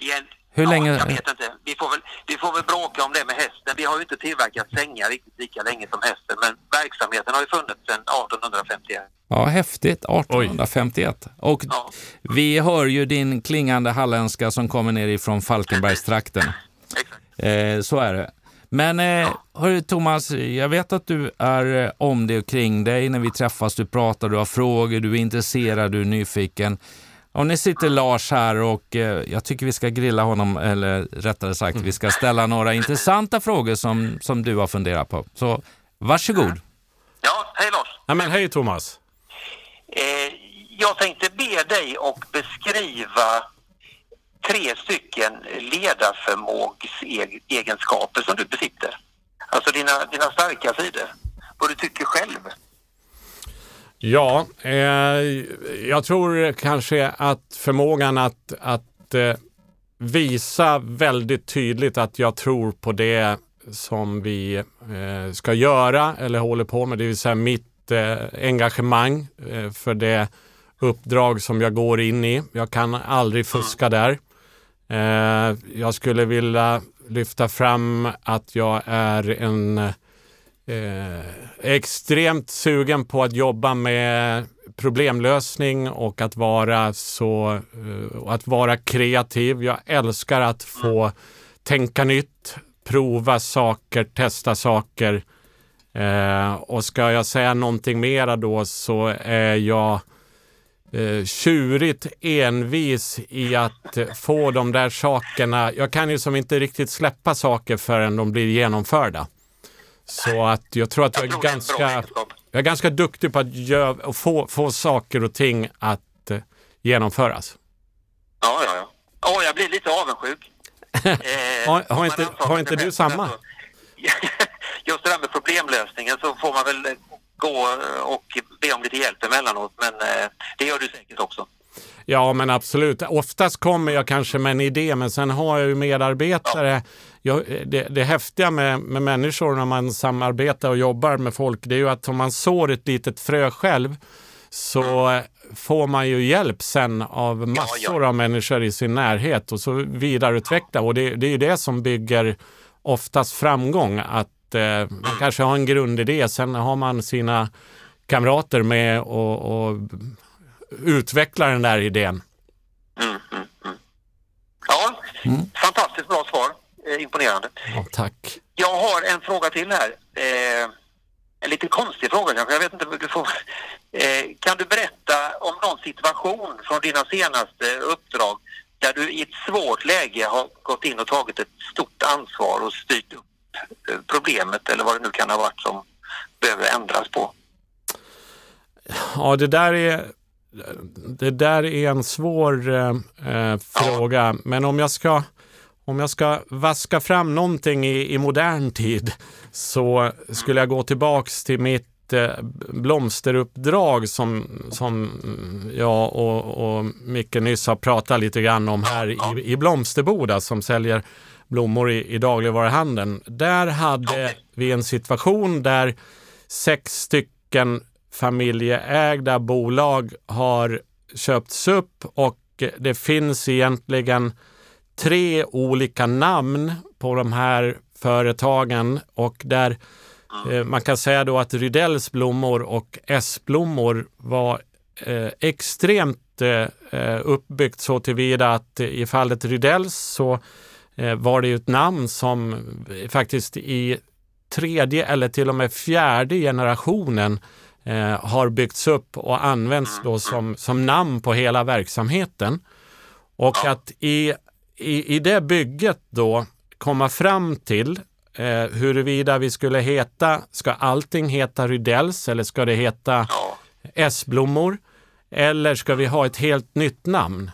Igen. Hur ja, länge? Jag vet inte. Vi får, väl, vi får väl bråka om det med hästen. Vi har ju inte tillverkat sängar riktigt lika länge som hästen, men verksamheten har ju funnits sedan 1851. Ja, häftigt. 1851. Oj. Och ja. vi hör ju din klingande halländska som kommer ner ifrån Falkenbergstrakten. Exakt. Eh, så är det. Men eh, hörru, Thomas, jag vet att du är eh, om det och kring dig när vi träffas. Du pratar, du har frågor, du är intresserad, du är nyfiken. Och nu sitter Lars här och eh, jag tycker vi ska grilla honom, eller rättare sagt, vi ska ställa några intressanta frågor som, som du har funderat på. Så varsågod. Ja, hej Lars. Ja, men hej Thomas. Eh, jag tänkte be dig att beskriva tre stycken ledarförmågsegenskaper som du besitter. Alltså dina, dina starka sidor. Vad du tycker själv. Ja, eh, jag tror kanske att förmågan att, att eh, visa väldigt tydligt att jag tror på det som vi eh, ska göra eller håller på med, det vill säga mitt eh, engagemang eh, för det uppdrag som jag går in i. Jag kan aldrig fuska där. Eh, jag skulle vilja lyfta fram att jag är en eh, extremt sugen på att jobba med problemlösning och att vara så eh, att vara kreativ. Jag älskar att få tänka nytt, prova saker, testa saker. Eh, och ska jag säga någonting mera då så är jag uh, tjurigt envis i att få de där sakerna. Jag kan ju som inte riktigt släppa saker förrän de blir genomförda. Så att jag tror att jag, jag är ganska, jag är ganska duktig på att gör, få, få saker och ting att eh, genomföras. Ja, ja, ja. Åh, jag blir lite avundsjuk. eh, har, har, inte, har inte du samma? just det där med problemlösningen så får man väl gå och be om lite hjälp emellanåt, men eh, det gör du säkert också. Ja, men absolut. Oftast kommer jag kanske med en idé, men sen har jag ju medarbetare. Ja. Jag, det, det häftiga med, med människor när man samarbetar och jobbar med folk, det är ju att om man sår ett litet frö själv så får man ju hjälp sen av massor av människor i sin närhet och så vidareutveckla. Och det, det är ju det som bygger oftast framgång, att eh, man kanske har en grundidé, sen har man sina kamrater med och, och utvecklar den där idén. Mm, mm, mm. Ja, mm. fantastiskt bra svar. Eh, imponerande. Ja, tack. Jag har en fråga till här. Eh, en lite konstig fråga kanske. Jag vet inte. Du får, eh, kan du berätta om någon situation från dina senaste uppdrag där du i ett svårt läge har gått in och tagit ett stort ansvar och styrt upp problemet eller vad det nu kan ha varit som behöver ändras på? Ja, det där är det där är en svår eh, eh, fråga, men om jag ska om jag ska vaska fram någonting i, i modern tid så skulle jag gå tillbaks till mitt eh, blomsteruppdrag som, som jag och, och Micke nyss har pratat lite grann om här i, i Blomsterboda som säljer blommor i, i dagligvaruhandeln. Där hade vi en situation där sex stycken familjeägda bolag har köpts upp och det finns egentligen tre olika namn på de här företagen. Och där eh, man kan säga då att Rydells blommor och S-blommor var eh, extremt eh, uppbyggt så tillvida att i fallet Rydells så var det ju ett namn som faktiskt i tredje eller till och med fjärde generationen eh, har byggts upp och används då som, som namn på hela verksamheten. Och att i, i, i det bygget då komma fram till eh, huruvida vi skulle heta, ska allting heta Rydells eller ska det heta S-blommor? Eller ska vi ha ett helt nytt namn?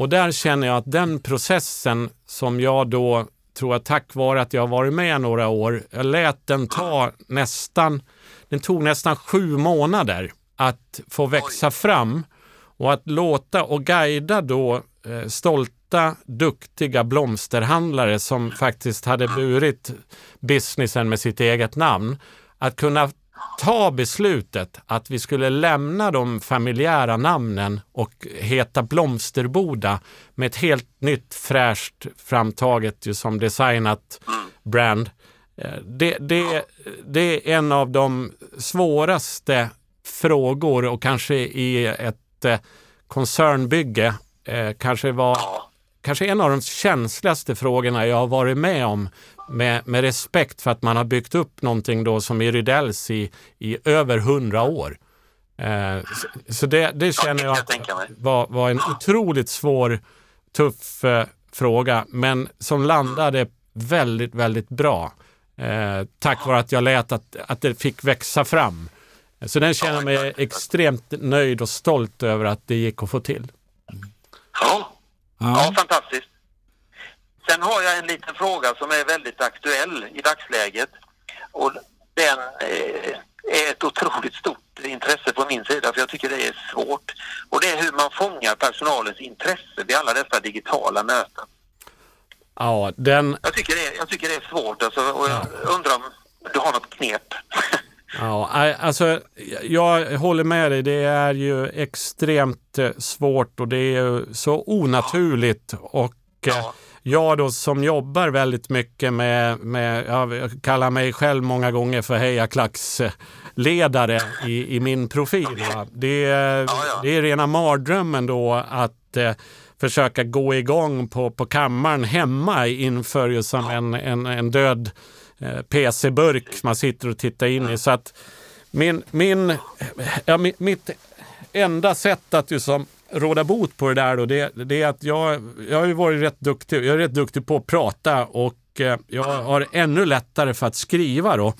Och där känner jag att den processen som jag då tror att tack vare att jag har varit med några år, jag lät den ta nästan den tog nästan sju månader att få växa fram och att låta och guida då eh, stolta, duktiga blomsterhandlare som faktiskt hade burit businessen med sitt eget namn. Att kunna ta beslutet att vi skulle lämna de familjära namnen och heta Blomsterboda med ett helt nytt fräscht framtaget som designat brand. Eh, det, det, det är en av de svåraste frågor och kanske i ett eh, koncernbygge eh, kanske var kanske en av de känsligaste frågorna jag har varit med om med, med respekt för att man har byggt upp någonting då som i Rydells i, i över hundra år. Eh, så, så det, det, känner jag var, var en otroligt svår, tuff eh, fråga, men som landade väldigt, väldigt bra. Eh, tack vare att jag lät att, att det fick växa fram. Så den känner mig extremt nöjd och stolt över att det gick att få till. Ja, ja fantastiskt. Sen har jag en liten fråga som är väldigt aktuell i dagsläget. Och den eh, är ett otroligt stort intresse på min sida för jag tycker det är svårt. Och det är hur man fångar personalens intresse vid alla dessa digitala möten. Ja, den... jag, tycker det är, jag tycker det är svårt alltså, och jag ja. undrar om du har något knep. Ja, alltså jag håller med dig. Det är ju extremt eh, svårt och det är så onaturligt. Och eh, ja. Jag då som jobbar väldigt mycket med, med jag kallar mig själv många gånger för hejaklacksledare i, i min profil. Va? Det, det är rena mardrömmen då att eh, försöka gå igång på, på kammaren hemma inför just som en, en, en död eh, PC-burk man sitter och tittar in i. Så att min, min, ja, mitt enda sätt att liksom råda bot på det där då, det, det är att jag, jag har varit rätt duktig, jag är rätt duktig på att prata och eh, jag har ännu lättare för att skriva då.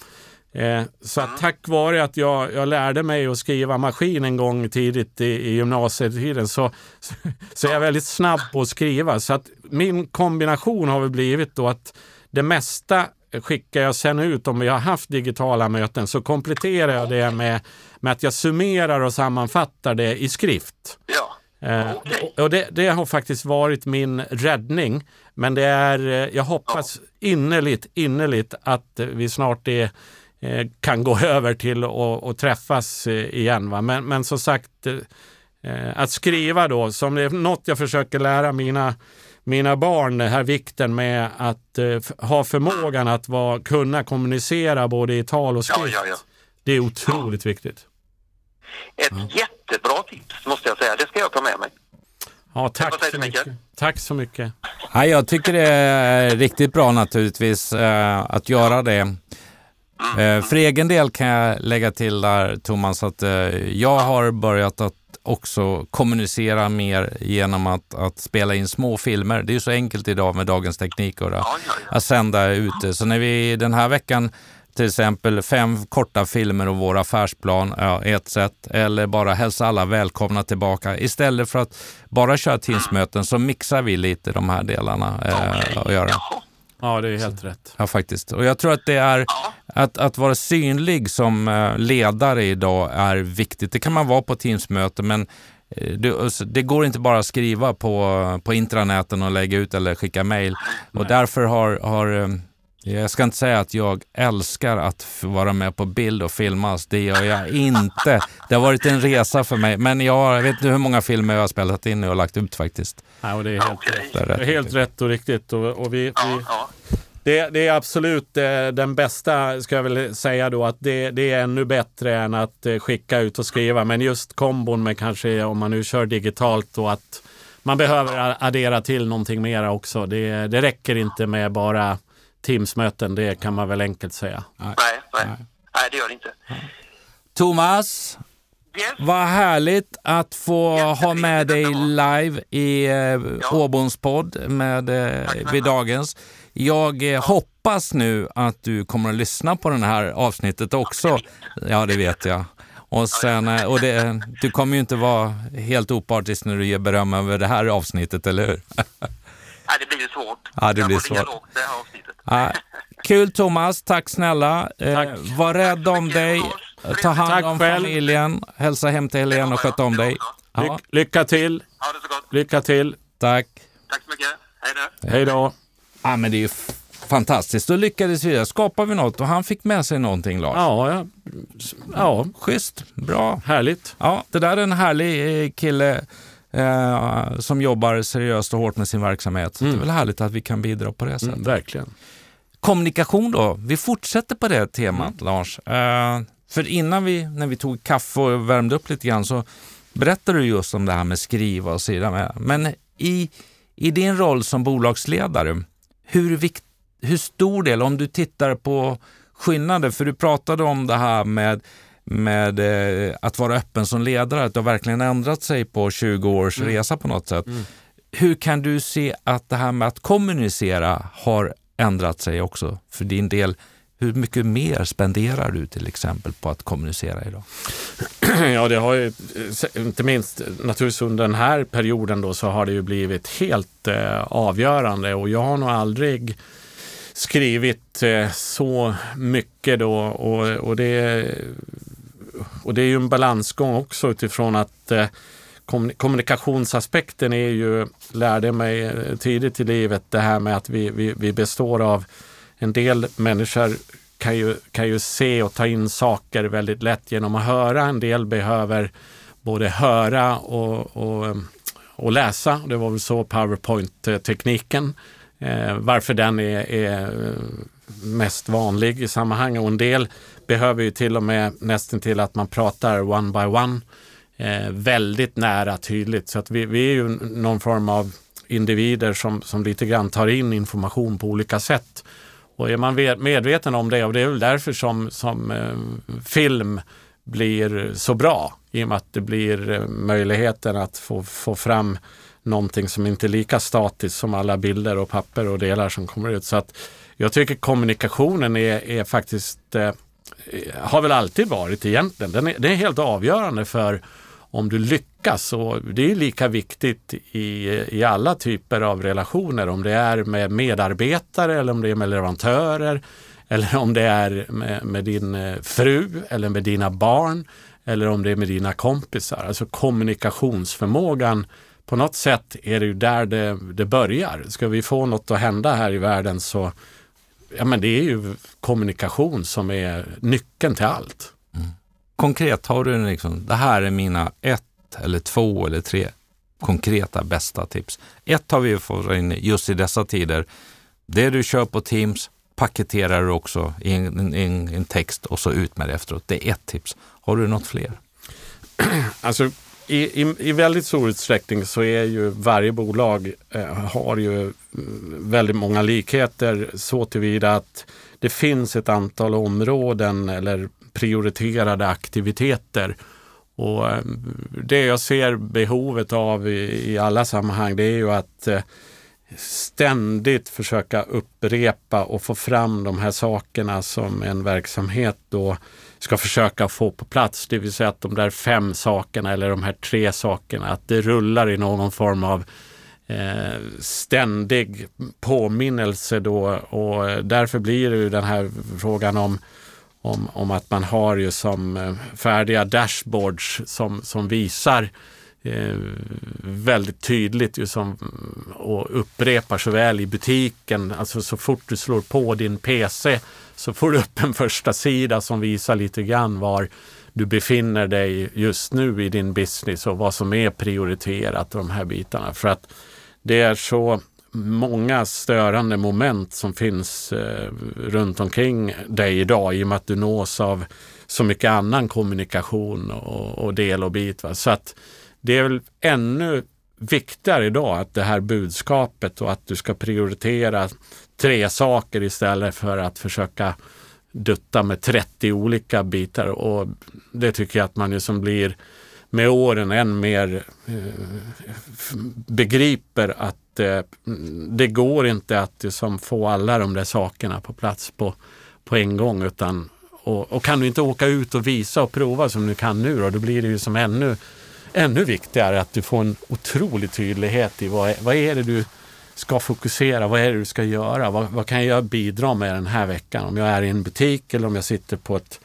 Eh, så att tack vare att jag, jag lärde mig att skriva maskin en gång tidigt i, i gymnasietiden så, så, så är jag väldigt snabb på att skriva. Så att min kombination har väl blivit då att det mesta skickar jag sen ut, om vi har haft digitala möten, så kompletterar jag det med, med att jag summerar och sammanfattar det i skrift. Ja. Eh, och det, det har faktiskt varit min räddning. Men det är, eh, jag hoppas innerligt, innerligt att vi snart är, eh, kan gå över till att träffas eh, igen. Va? Men, men som sagt, att skriva då, som det är något jag försöker lära mina mina barn den här vikten med att ha förmågan att vara, kunna kommunicera både i tal och Ja, skrift. ja, ja. Det är otroligt viktigt. Ett jättebra tips måste jag säga. Det ska jag ta med mig. Ja, tack så mycket. Tack så mycket. Ja, jag tycker det är riktigt bra naturligtvis eh, att göra det. Eh, för egen del kan jag lägga till där Thomas att eh, jag har börjat att också kommunicera mer genom att, att spela in små filmer. Det är ju så enkelt idag med dagens teknik och att sända ut det. Så när vi den här veckan till exempel fem korta filmer och vår affärsplan, ja, ett sätt, eller bara hälsa alla välkomna tillbaka. Istället för att bara köra Teamsmöten så mixar vi lite de här delarna eh, och göra. Ja, det är helt rätt. Ja, faktiskt. Och jag tror att det är att, att vara synlig som eh, ledare idag är viktigt. Det kan man vara på Teamsmöte, men eh, det, det går inte bara att skriva på, på intranäten och lägga ut eller skicka mejl. Och därför har, har eh, jag ska inte säga att jag älskar att vara med på bild och filmas. Det gör jag inte. Det har varit en resa för mig. Men jag, jag vet inte hur många filmer jag har spelat in och lagt ut faktiskt. Ja, och det är helt, Okej. Det är det är rätt. helt rätt och riktigt. Och, och vi, Ja, vi, ja. det, det är absolut eh, den bästa, ska jag väl säga då, att det, det är ännu bättre än att eh, skicka ut och skriva. Men just kombon med kanske, om man nu kör digitalt och att man behöver addera till någonting mera också. Det, det räcker inte med bara Teamsmöten, det kan man väl enkelt säga. Nej, nej. Nej, det gör det inte. Thomas, Yes. Vad härligt att få Jättetrevligt ha med dig live i eh, Åboms podd med, eh, vid dagens. Jag eh, hoppas nu att du kommer att lyssna på det här avsnittet också. Ja, det vet jag. Och, sen, eh, och det, du kommer ju inte vara helt opartisk när du ger beröm över det här avsnittet, eller hur? Nej, det blir svårt. Ja, det blir svårt. det här avsnittet. Ja, kul Thomas, tack snälla. Eh, Tack. var rädd om mycket, dig, ta hand Tack om själv. familjen, hälsa hem till Helene och sköt om dig. Ja, Lyck, lycka till, Ha det så gott. lycka till. tack. Tack så mycket. Hej då. Hej då. Ja, men det är ju fantastiskt. Då lyckades vi. Skapade vi något och han fick med sig någonting, Lars. Ja, ja. ja Schysst, bra. härligt. Ja, det där är en härlig eh, kille eh, som jobbar seriöst och hårt med sin verksamhet. Så Det är väl härligt att vi kan bidra på det sättet. Mm, verkligen. Kommunikation då. Vi fortsätter på det temat, Lars. Eh, för innan vi, när vi tog kaffe och värmde upp lite grann så berättade du just om det här med skriva och så vidare. Men i, i din roll som bolagsledare, hur, vikt, hur stor del, om du tittar på skillnader, för du pratade om det här med med eh, att vara öppen som ledare, att det har verkligen ändrat sig på 20 års resa på något sätt. Hur kan du se att det här med att kommunicera har ändrat sig också för din del? Hur mycket mer spenderar du till exempel på att kommunicera idag? Ja, det har ju, eh, inte minst naturligtvis under den här perioden då, så har det ju blivit helt eh, avgörande och jag har nog aldrig skrivit eh, så mycket då och, och, det, och det är ju en balansgång också utifrån att eh, kommunikationsaspekten är ju, lärde mig eh, tidigt i livet, det här med att vi, vi, vi består av en del människor kan ju, kan ju se och ta in saker väldigt lätt genom att höra. En del behöver både höra och, och, eh, och läsa. Det var väl så PowerPoint-tekniken. Eh, varför den är, är mest vanlig i sammanhanget. Och en del behöver ju till och med nästan till att man pratar one by one. Eh, väldigt nära tydligt. Så att vi, vi är ju någon form av individer som, som lite grann tar in information på olika sätt. Och är man medveten om det, och det är väl därför som, som eh, film blir så bra, i och med att det blir eh, möjligheten att få, få fram någonting som inte är lika statiskt som alla bilder och papper och delar som kommer ut. Så att jag tycker kommunikationen är, är faktiskt, eh, Eh, har väl alltid varit egentligen, den är, det är helt avgörande för om du lyckas. Och det är lika viktigt i, i alla typer av relationer, om det är med medarbetare eller om det är med leverantörer eller om det är med, med din eh, fru eller med dina barn eller om det är med dina kompisar. Alltså kommunikationsförmågan, på något sätt är det ju där det, det börjar. Ska vi få något att hända här i världen så ja, men det är ju kommunikation som är nyckeln till allt. Mm. Konkret, har du liksom, det här är mina ett eller två eller tre konkreta bästa tips. Ett har vi fått in just i dessa tider. Det du kör på Teams paketerar du också i en, en, en text och så ut med det efteråt. Det är ett tips. Har du något fler? Alltså, i, i, i, väldigt stor utsträckning så är ju varje bolag eh, har ju mm, väldigt många likheter så tillvida att det finns ett antal områden eller prioriterade aktiviteter. Och eh, det jag ser behovet av i, i alla sammanhang det är ju att eh, ständigt försöka upprepa och få fram de här sakerna som en verksamhet då ska försöka få på plats. Det vill säga att de där fem sakerna eller de här tre sakerna, att det rullar i någon form av eh, ständig påminnelse då och därför blir det ju den här frågan om om, om att man har ju som eh, färdiga dashboards som, som visar eh, väldigt tydligt ju som, och upprepar såväl i butiken, alltså så fort du slår på din PC så får du upp en första sida som visar lite grann var du befinner dig just nu i din business och vad som är prioriterat de här bitarna. För att det är så många störande moment som finns eh, runt omkring dig idag i och med att du nås av så mycket annan kommunikation och, och del och bit. Va? Så att det är väl ännu viktigare idag att det här budskapet och att du ska prioritera tre saker istället för att försöka dutta med 30 olika bitar. Och det tycker jag att man ju som blir med åren än mer eh, begriper att eh, det går inte att liksom, få alla de där sakerna på plats på, på en gång. Utan, och, och, kan du inte åka ut och visa och prova som du kan nu då, då blir det ju som ännu, ännu viktigare att du får en otrolig tydlighet i vad, vad är det du ska fokusera. Vad är det du ska göra? Vad, vad, kan jag bidra med den här veckan? Om jag är i en butik eller om jag sitter på ett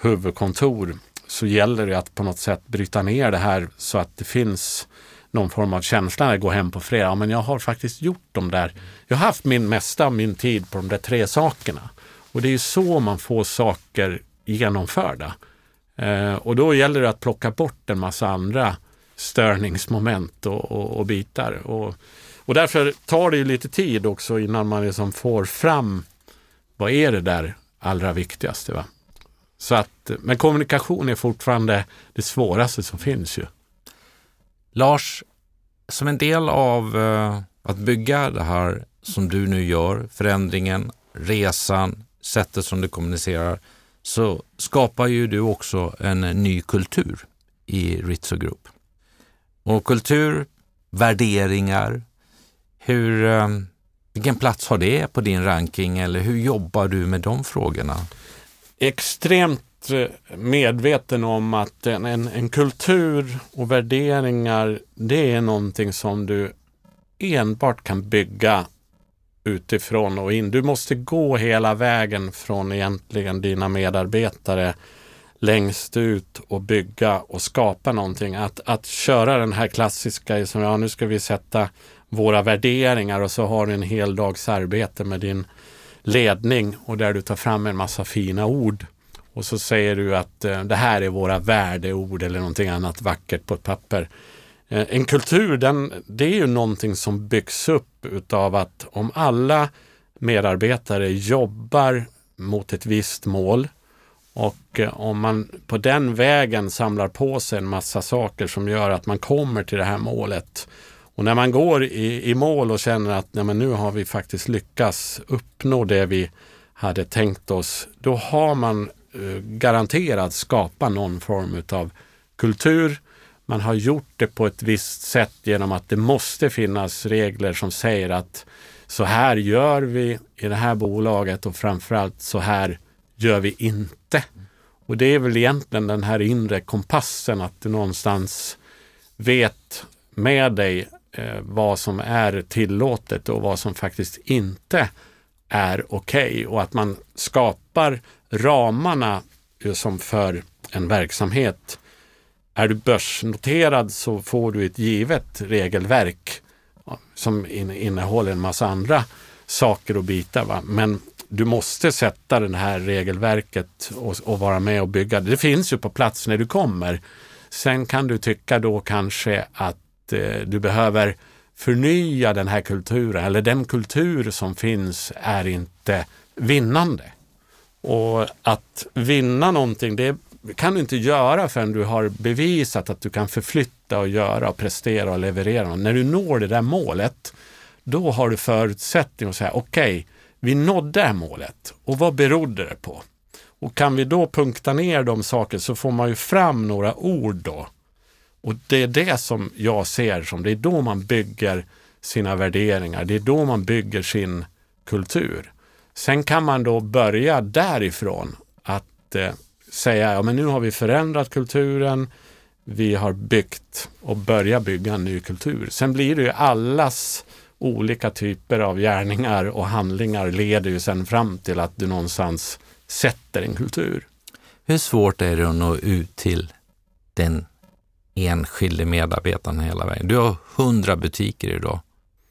huvudkontor så gäller det att på något sätt bryta ner det här så att det finns någon form av känsla när jag går hem på fredag. Ja, Men jag har faktiskt gjort de där. Jag har haft min mesta av min tid på de där tre sakerna. Och det är ju så man får saker genomförda. Eh, och då gäller det att plocka bort en massa andra störningsmoment och, och, och bitar. Och och därför tar det ju lite tid också innan man liksom får fram vad är det där allra viktigaste. Va? Så att, men kommunikation är fortfarande det svåraste som finns ju. Lars, som en del av eh, att bygga det här som du nu gör, förändringen, resan, sättet som du kommunicerar, så skapar ju du också en eh, ny kultur i Ritzo Group. Och kultur, värderingar, hur, eh, vilken plats har det på din ranking eller hur jobbar du med de frågorna? Extremt eh, medveten om att en, en, en kultur och värderingar det är någonting som du enbart kan bygga utifrån och in. Du måste gå hela vägen från egentligen dina medarbetare längst ut och bygga och skapa någonting. Att, att köra den här klassiska, som ja, nu ska vi sätta våra värderingar och så har du en hel dags arbete med din ledning och där du tar fram en massa fina ord. Och så säger du att eh, det här är våra värdeord eller någonting annat vackert på ett papper. Eh, en kultur, den, det är ju någonting som byggs upp utav att om alla medarbetare jobbar mot ett visst mål och eh, om man på den vägen samlar på sig en massa saker som gör att man kommer till det här målet och när man går i, i mål och känner att nej, men nu har vi faktiskt lyckats uppnå det vi hade tänkt oss, då har man eh, garanterat skapat någon form av kultur. Man har gjort det på ett visst sätt genom att det måste finnas regler som säger att så här gör vi i det här bolaget och framförallt så här gör vi inte. Och det är väl egentligen den här inre kompassen att du någonstans vet med dig eh, vad som är tillåtet och vad som faktiskt inte är okej okay. och att man skapar ramarna som för en verksamhet. Är du börsnoterad så får du ett givet regelverk som innehåller en massa andra saker och bitar. Va? Men du måste sätta det här regelverket och, och, vara med och bygga. Det finns ju på plats när du kommer. Sen kan du tycka då kanske att eh, du behöver förnya den här kulturen eller den kultur som finns är inte vinnande. Och att vinna någonting, det kan du inte göra förrän du har bevisat att du kan förflytta och göra och prestera och leverera. När du når det där målet, då har du förutsättning att säga okej, okay, vi nådde det här målet och vad berodde det på? Och kan vi då punkta ner de saker så får man ju fram några ord då. Och det är det som jag ser som, det är då man bygger sina värderingar, det är då man bygger sin kultur. Sen kan man då börja därifrån att eh, säga, ja men nu har vi förändrat kulturen, vi har byggt och börjat bygga en ny kultur. Sen blir det ju allas olika typer av gärningar och handlingar leder ju sen fram till att du någonstans sätter en kultur. Hur svårt är det att nå ut till den enskilde medarbetaren hela vägen? Du har hundra butiker idag.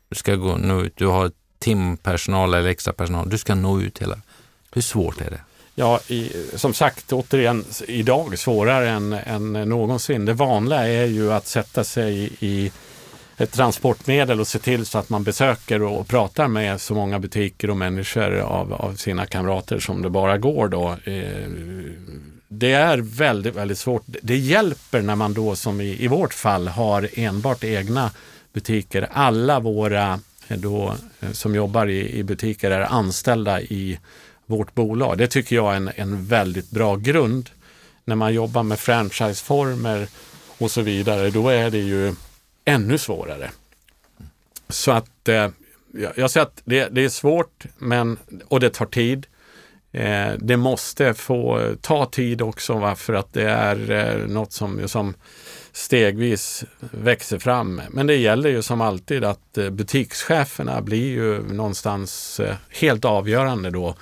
Du ska gå nå ut, du har timpersonal eller extra personal. Du ska nå ut hela. Hur svårt är det? Ja, i, som sagt, återigen, idag svårare än, än någonsin. Det vanliga är ju att sätta sig i ett transportmedel och se till så att man besöker och pratar med så många butiker och människor av, av sina kamrater som det bara går då. Eh, det är väldigt, väldigt svårt. Det hjälper när man då som i, i vårt fall har enbart egna butiker. Alla våra eh, då, eh, som jobbar i, i butiker är anställda i vårt bolag. Det tycker jag är en, en väldigt bra grund. När man jobbar med franchiseformer och så vidare, då är det ju ännu svårare. Så att eh, jag säger att det, det, är svårt men, och det tar tid. Eh, det måste få ta tid också va? för att det är eh, något som, som stegvis växer fram. Men det gäller ju som alltid att eh, butikscheferna blir ju någonstans eh, helt avgörande då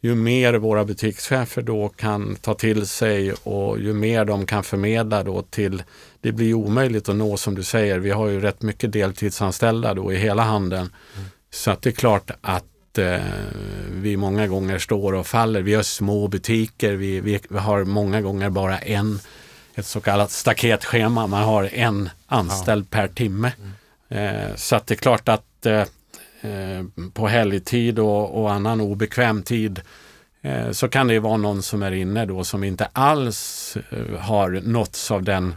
ju mer våra butikschefer då kan ta till sig och ju mer de kan förmedla då till, det blir omöjligt att nå som du säger, vi har ju rätt mycket deltidsanställda då i hela handeln. Mm. Så att det är klart att eh, vi många gånger står och faller. Vi har små butiker, vi, vi, vi har många gånger bara en, ett så kallat staketschema, man har en anställd ja. per timme. Mm. Eh, så att det är klart att eh, Eh, på helgtid och, och annan obekväm tid eh, så kan det vara någon som är inne då som inte alls eh, har nåtts av den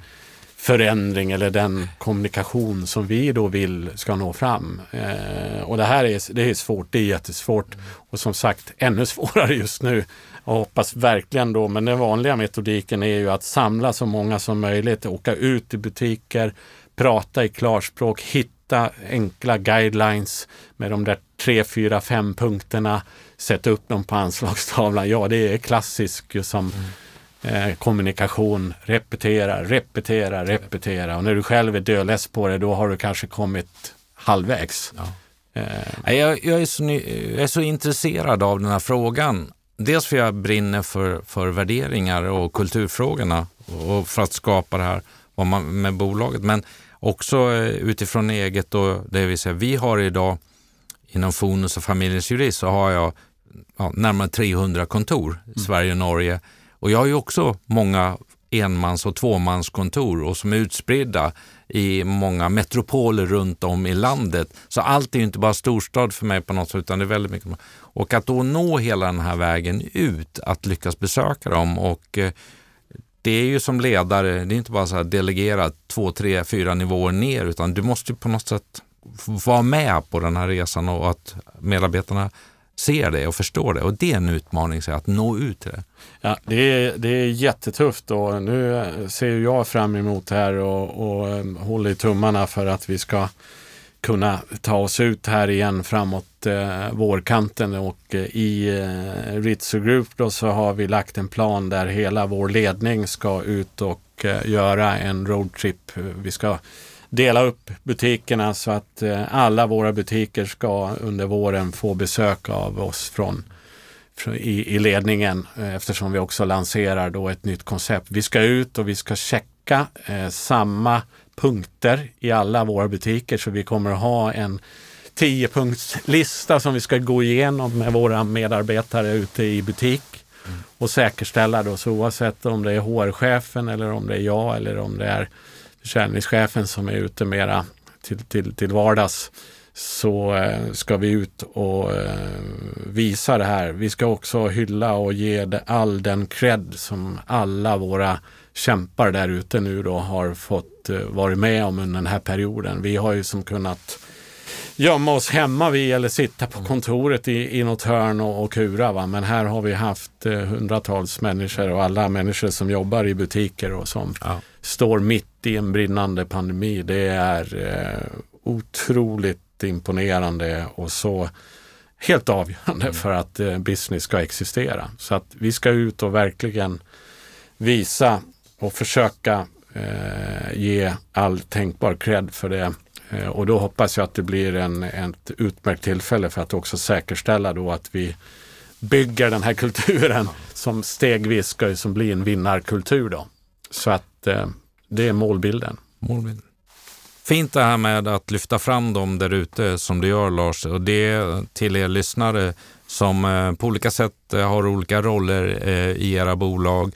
förändring eller den kommunikation som vi då vill ska nå fram. Eh, och det här är, det är svårt, det är jättesvårt och som sagt ännu svårare just nu. Jag hoppas verkligen då, men den vanliga metodiken är ju att samla så många som möjligt, åka ut i butiker, prata i klarspråk, hitta hitta enkla guidelines med de där tre, fyra, fem punkterna, sätta upp dem på anslagstavlan. Ja, det är klassisk som mm. eh, kommunikation. Repetera, repetera, repetera. Och när du själv är dödless på det, då har du kanske kommit halvvägs. Ja. Eh. Jag, jag, är så, jag är så intresserad av den här frågan. Dels för jag brinner för, för värderingar och kulturfrågorna och för att skapa det här med bolaget. Men också eh, utifrån eget och det vill säga vi har idag inom Fonus och familjens jurist så har jag ja, närmare 300 kontor i mm. Sverige och Norge. Och jag har ju också många enmans och tvåmanskontor och som är utspridda i många metropoler runt om i landet. Så allt är ju inte bara storstad för mig på något sätt utan det är väldigt mycket. Och att då nå hela den här vägen ut, att lyckas besöka dem och eh, det är ju som ledare, det är inte bara så här delegera två, tre, fyra nivåer ner, utan du måste på något sätt vara med på den här resan och att medarbetarna ser det och förstår det. Och det är en utmaning, så att nå ut till det. Ja, det är, det är jättetufft och nu ser jag fram emot det här och, och eh, håller håller tummarna för att vi ska kunna ta oss ut här igen framåt eh, vårkanten och eh, i eh, Ritzu Group då så har vi lagt en plan där hela vår ledning ska ut och eh, göra en roadtrip. Vi ska dela upp butikerna så att eh, alla våra butiker ska under våren få besök av oss från, i, i, ledningen eh, eftersom vi också lanserar då ett nytt koncept. Vi ska ut och vi ska checka eh, samma punkter i alla våra butiker så vi kommer att ha en tiopunktslista som vi ska gå igenom med våra medarbetare ute i butik och säkerställa då, så oavsett om det är HR-chefen eller om det är jag eller om det är försäljningschefen som är ute mera till, till, till vardags så eh, ska vi ut och eh, visa det här. Vi ska också hylla och ge all den cred som alla våra kämpar där ute nu då har fått eh, vara med om under den här perioden. Vi har ju som kunnat gömma oss hemma vi eller sitta på kontoret i, i något hörn och, och kura. Va? Men här har vi haft eh, hundratals människor och alla människor som jobbar i butiker och som ja. står mitt i en brinnande pandemi. Det är eh, otroligt imponerande och så helt avgörande mm. för att eh, business ska existera. Så att vi ska ut och verkligen visa och försöka eh, ge all tänkbar cred för det Eh, och då hoppas jag att det blir en, ett utmärkt tillfälle för att också säkerställa då att vi bygger den här kulturen som stegvis ska som bli en vinnarkultur. Då. Så att eh, det är målbilden. målbilden. Fint det här med att lyfta fram dem där ute som du gör Lars och det till er lyssnare som eh, på olika sätt eh, har olika roller eh, i era bolag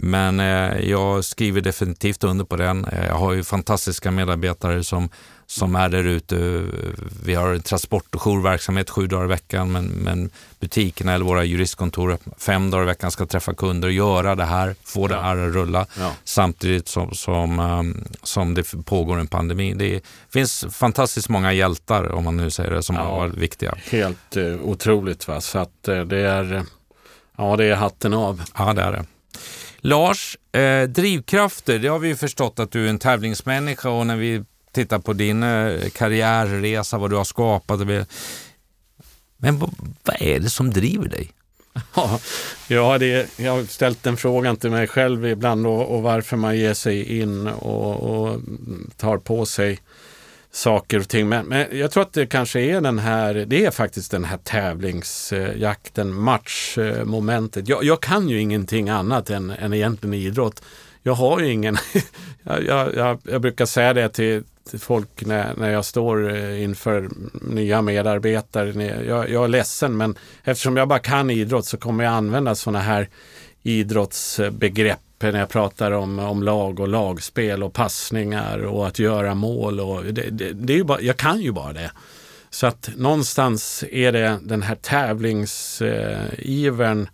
men eh, jag skriver definitivt under på den. Eh, jag har ju fantastiska medarbetare som, som är där ute. Vi har transport och jourverksamhet sju dagar i veckan, men, men butikerna eller våra juristkontor fem dagar i veckan ska träffa kunder och göra det här, få det här att rulla ja. samtidigt som, som, um, som det pågår en pandemi. Det finns fantastiskt många hjältar, om man nu säger det, som ja, har varit viktiga. Helt uh, otroligt. Va? Så att uh, det är, ja, det är hatten av. Ja, det är det. Lars, eh, drivkrafter, det har vi ju förstått att du är en tävlingsmänniska och när vi tittar på din eh, karriärresa, vad du har skapat. Men vad, är det som driver dig? Ja, det, jag har ställt den frågan till mig själv ibland och, och varför man ger sig in och, och tar på sig saker och ting. Men, men, jag tror att det kanske är den här, det är faktiskt den här tävlingsjakten, matchmomentet. Jag, jag kan ju ingenting annat än, än egentligen idrott. Jag har ju ingen, jag, jag, jag, brukar säga det till, till folk när, när jag står eh, inför nya medarbetare. Jag, jag är ledsen men eftersom jag bara kan idrott så kommer jag använda sådana här idrottsbegrepp när jag pratar om, om lag och lagspel och passningar och att göra mål. Och det, det, det är ju bara, jag kan ju bara det. Så att någonstans är det den här tävlingsivern eh,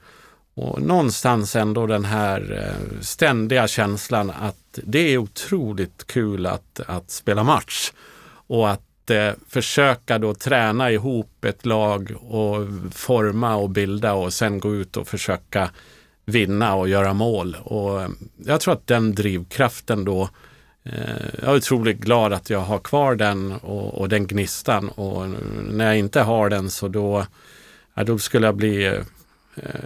och någonstans ändå den här eh, ständiga känslan att det är otroligt kul att, att spela match. Och att eh, försöka då träna ihop ett lag och forma och bilda och sen gå ut och försöka vinna och göra mål. Och eh, jag tror att den drivkraften då eh, jag är otroligt glad att jag har kvar den och, och, den gnistan och när jag inte har den så då, ja, då skulle jag bli eh,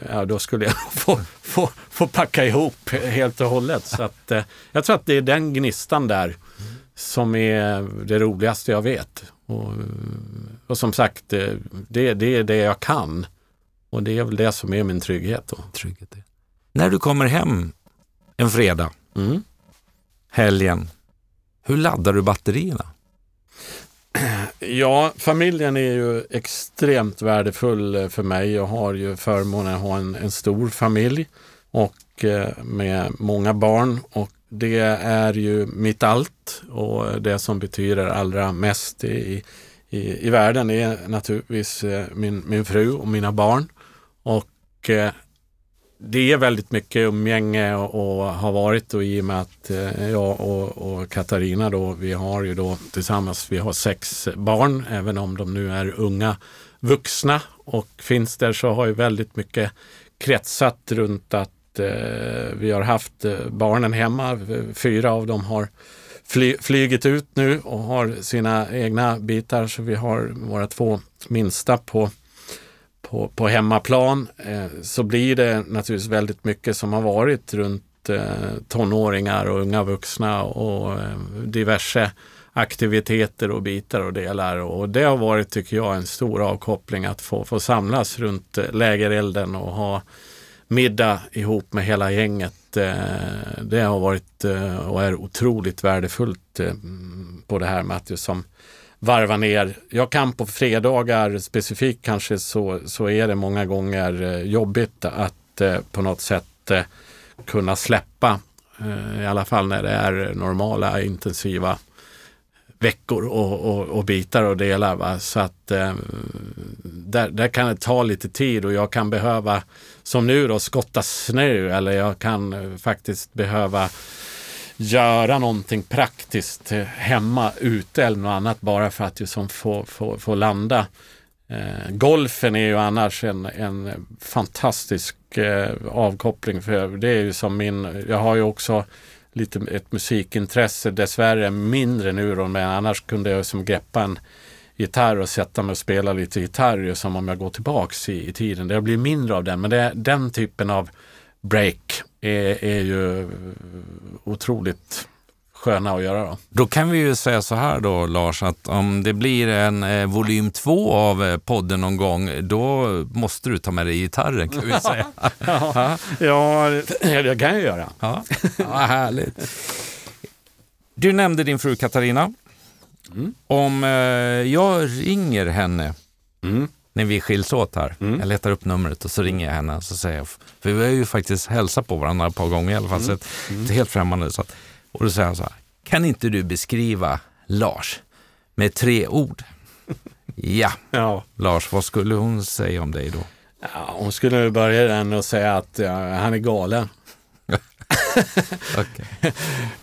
Ja, då skulle jag få, få, få packa ihop helt och hållet. Så att, eh, jag tror att det är den gnistan där som är det roligaste jag vet. Och, och som sagt, eh, det, det är det jag kan. Och det är väl det som är min trygghet. Då. Trygghet, ja. När du kommer hem en fredag, mm. helgen, hur laddar du batterierna? Ja, familjen är ju extremt värdefull för mig. Jag har ju förmånen att ha en, en stor familj och eh, med många barn och det är ju mitt allt och det som betyder allra mest i, i, i världen är naturligtvis eh, min, min fru och mina barn. Och eh, det är väldigt mycket umgänge och, och har varit och i och med att eh, jag och, och, Katarina då, vi har ju då tillsammans, vi har sex barn, även om de nu är unga vuxna och finns där så har ju väldigt mycket kretsat runt att eh, vi har haft eh, barnen hemma. Fyra av dem har fly, flygit ut nu och har sina egna bitar så vi har våra två minsta på på, på hemmaplan eh, så blir det naturligtvis väldigt mycket som har varit runt eh, tonåringar och unga vuxna och eh, diverse aktiviteter och bitar och delar. Och det har varit, tycker jag, en stor avkoppling att få, få samlas runt eh, lägerelden och ha middag ihop med hela gänget. Eh, det har varit eh, och är otroligt värdefullt eh, på det här med att som varva ner. Jag kan på fredagar specifikt kanske så, så är det många gånger eh, jobbigt att eh, på något sätt eh, kunna släppa. I alla fall när det är normala intensiva veckor och, och, och, bitar och delar. Va? Så att eh, där, där kan det ta lite tid och jag kan behöva, som nu då, skotta snö eller jag kan eh, faktiskt behöva göra någonting praktiskt hemma, ute eller något annat bara för att liksom få, få, få landa. Eh, golfen är ju annars en, en fantastisk eh, avkoppling för det är ju som min, jag har ju också lite ett musikintresse, dessvärre mindre nu då, men annars kunde jag som greppa en gitarr och sätta mig och spela lite gitarr som om jag går tillbaks i, i tiden. Det blir mindre av den, men det, den typen av break är, är ju otroligt sköna att göra. Då. då kan vi ju säga så här då Lars, att om det blir en eh, volym två av eh, podden någon gång, då måste du ta med dig gitarren kan vi säga. ja, ja, det kan jag göra. Ja, ja härligt. Du nämnde din fru Katarina. Mm. Om eh, jag ringer henne mm. När vi skiljs åt här. Mm. Jag letar upp numret och så ringer jag henne och så säger jag, för vi har ju faktiskt hälsat på varandra ett par gånger i alla fall, mm. så det är mm. helt främmande. Så att, och då säger han så här, kan inte du beskriva Lars med tre ord? ja. ja, Lars, vad skulle hon säga om dig då? Ja, hon skulle börja den och säga att ja, han är galen okay.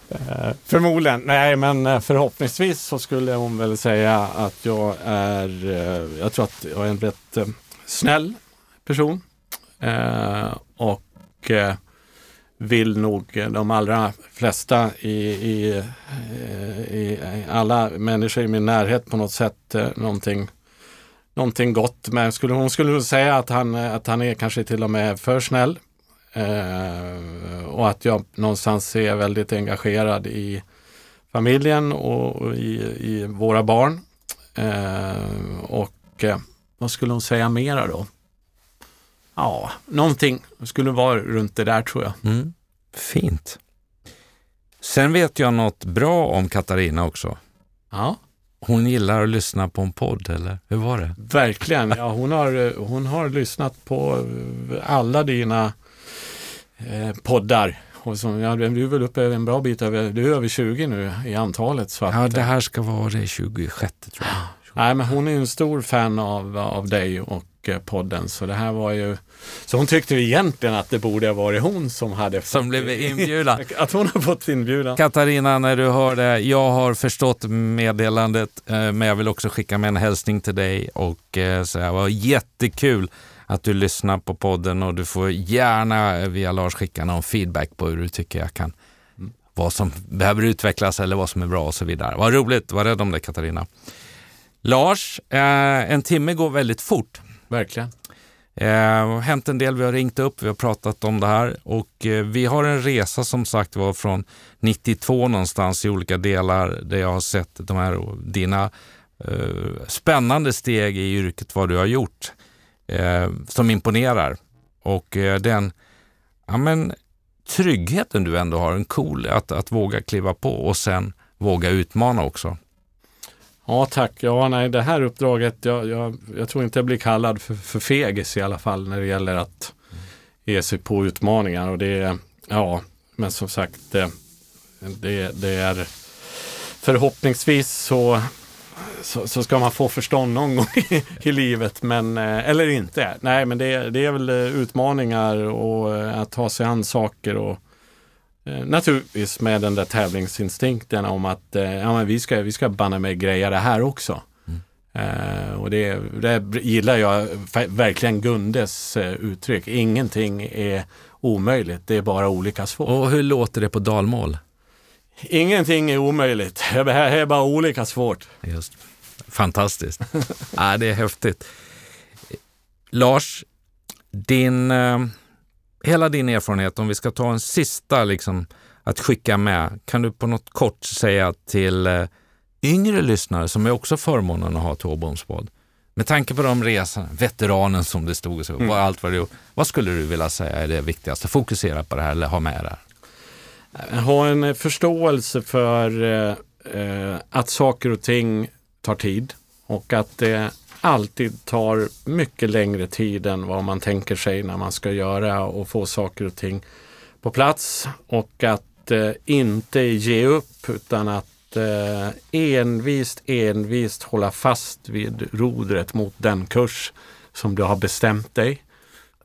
Eh, förmodligen. Nej, men eh, förhoppningsvis så skulle hon väl säga att jag är, eh, jag tror att jag är en rätt snäll person. och vill nog de allra flesta i, i, i, alla människor i min närhet på något sätt någonting, någonting gott. Men skulle, hon skulle nog säga att han, att han är kanske till och med för snäll. Eh, och att jag någonstans är väldigt engagerad i familjen och i, i våra barn. Eh, och eh, vad skulle hon säga mera då? Ja, någonting skulle vara runt det där tror jag. Mm. Fint. Sen vet jag något bra om Katarina också. Ja. Hon gillar att lyssna på en podd, eller hur var det? Verkligen. Ja, hon, har, hon har lyssnat på alla dina eh, poddar. Och som, ja, du är väl uppe en bra bit över, du är över 20 nu i antalet. Så att, ja, det här ska vara det 26 tror jag. Nej, men hon är en stor fan av, av dig och podden. Så det här var ju... Så hon tyckte egentligen att det borde ha varit hon som hade... Som blev inbjuden. att hon har fått inbjudan. Katarina, när du hör det, jag har förstått meddelandet, eh, men jag vill också skicka med en hälsning till dig och eh, säga det var jättekul att du lyssnar på podden och du får gärna via Lars skicka någon feedback på hur du tycker jag kan vad som behöver utvecklas eller vad som är bra och så vidare. Vad roligt, var rädd om det Katarina. Lars, eh, en timme går väldigt fort. Verkligen. Eh, har hänt en del, vi har ringt upp, vi har pratat om det här och eh, vi har en resa som sagt var från 92 någonstans i olika delar där jag har sett de här dina eh, spännande steg i yrket, vad du har gjort, eh, som imponerar. Och eh, den ja, men, tryggheten du ändå har, en cool att, att våga kliva på och sen våga utmana också. Ja tack. Ja, nej, det här uppdraget, jag, jag, jag tror inte jag blir kallad för, för fegis i alla fall när det gäller att ge sig på utmaningar. Och det, ja, men som sagt, det, det, det är förhoppningsvis så, så, så, ska man få förstånd någon gång i, i livet, men, eh, eller inte. Nej, men det, det är väl utmaningar och eh, att ta sig an saker och Eh, naturligtvis med den där tävlingsinstinkten om att eh, ja, men vi ska, vi ska banna med greja det här också. Mm. Eh, och det, det gillar jag verkligen Gundes eh, uttryck. Ingenting är omöjligt, det är bara olika svårt. Och hur låter det på dalmål? Ingenting är omöjligt, det är bara olika svårt. Just. Fantastiskt. ja, det är häftigt. Lars, din eh, hela din erfarenhet, om vi ska ta en sista liksom, att skicka med, kan du på något kort säga till eh, yngre lyssnare som är också förmånen att ha till Åboms med tanke på de resorna, veteranen som det stod, så, mm. allt vad, du, vad skulle du vilja säga är det viktigaste? Fokusera på det här eller ha med det här? Ha en förståelse för eh, att saker och ting tar tid och att det alltid tar mycket längre tid än vad man tänker sig när man ska göra och få saker och ting på plats och att eh, inte ge upp utan att eh, envist, envist hålla fast vid rodret mot den kurs som du har bestämt dig.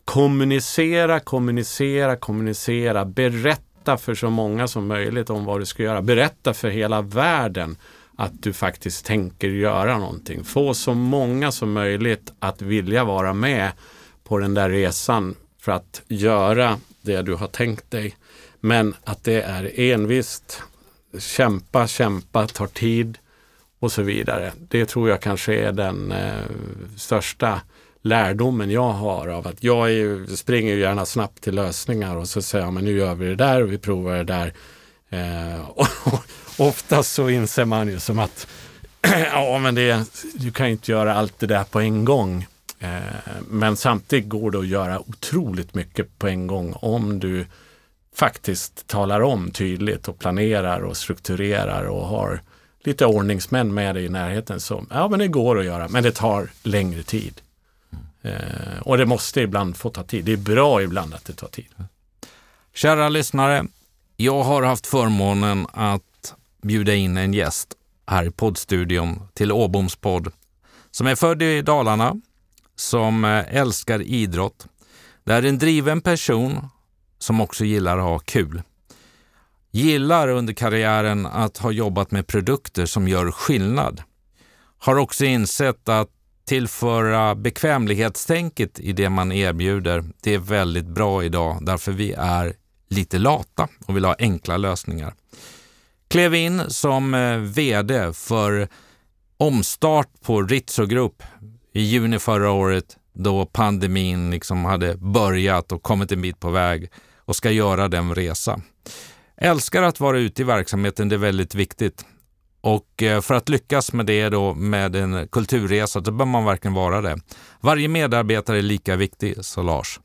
Kommunicera, kommunicera, kommunicera, berätta för så många som möjligt om vad du ska göra. Berätta för hela världen att du faktiskt tänker göra någonting. Få så många som möjligt att vilja vara med på den där resan för att göra det du har tänkt dig. Men att det är envist, kämpa, kämpa, tar tid och så vidare. Det tror jag kanske är den eh, största lärdomen jag har av att jag är, springer gärna snabbt till lösningar och så säger jag men nu gör vi det där och vi provar det där. Eh, och, oftast så inser man ju som att ja, men det, du kan inte göra allt det där på en gång. Eh, men samtidigt går det att göra otroligt mycket på en gång om du faktiskt talar om tydligt och planerar och strukturerar och har lite ordningsmän med dig i närheten. Så, ja, men det går att göra, men det tar längre tid. Eh, och det måste ibland få ta tid. Det är bra ibland att det tar tid. Kära lyssnare, jag har haft förmånen att bjuda in en gäst här i poddstudion till Åboms podd som är född i Dalarna, som eh, älskar idrott. Det är en driven person som också gillar att ha kul. Gillar under karriären att ha jobbat med produkter som gör skillnad. Har också insett att tillföra bekvämlighetstänket i det man erbjuder, det är väldigt bra idag därför vi är lite lata och vill ha enkla lösningar. Klev in som eh, VD för omstart på Ritzo Group i juni förra året då pandemin liksom hade börjat och kommit en bit på väg och ska göra den resa. Älskar att vara ute i verksamheten, det är väldigt viktigt. Och eh, för att lyckas med det då med en kulturresa, då bör man verkligen vara det. Varje medarbetare är lika viktig, sa Lars.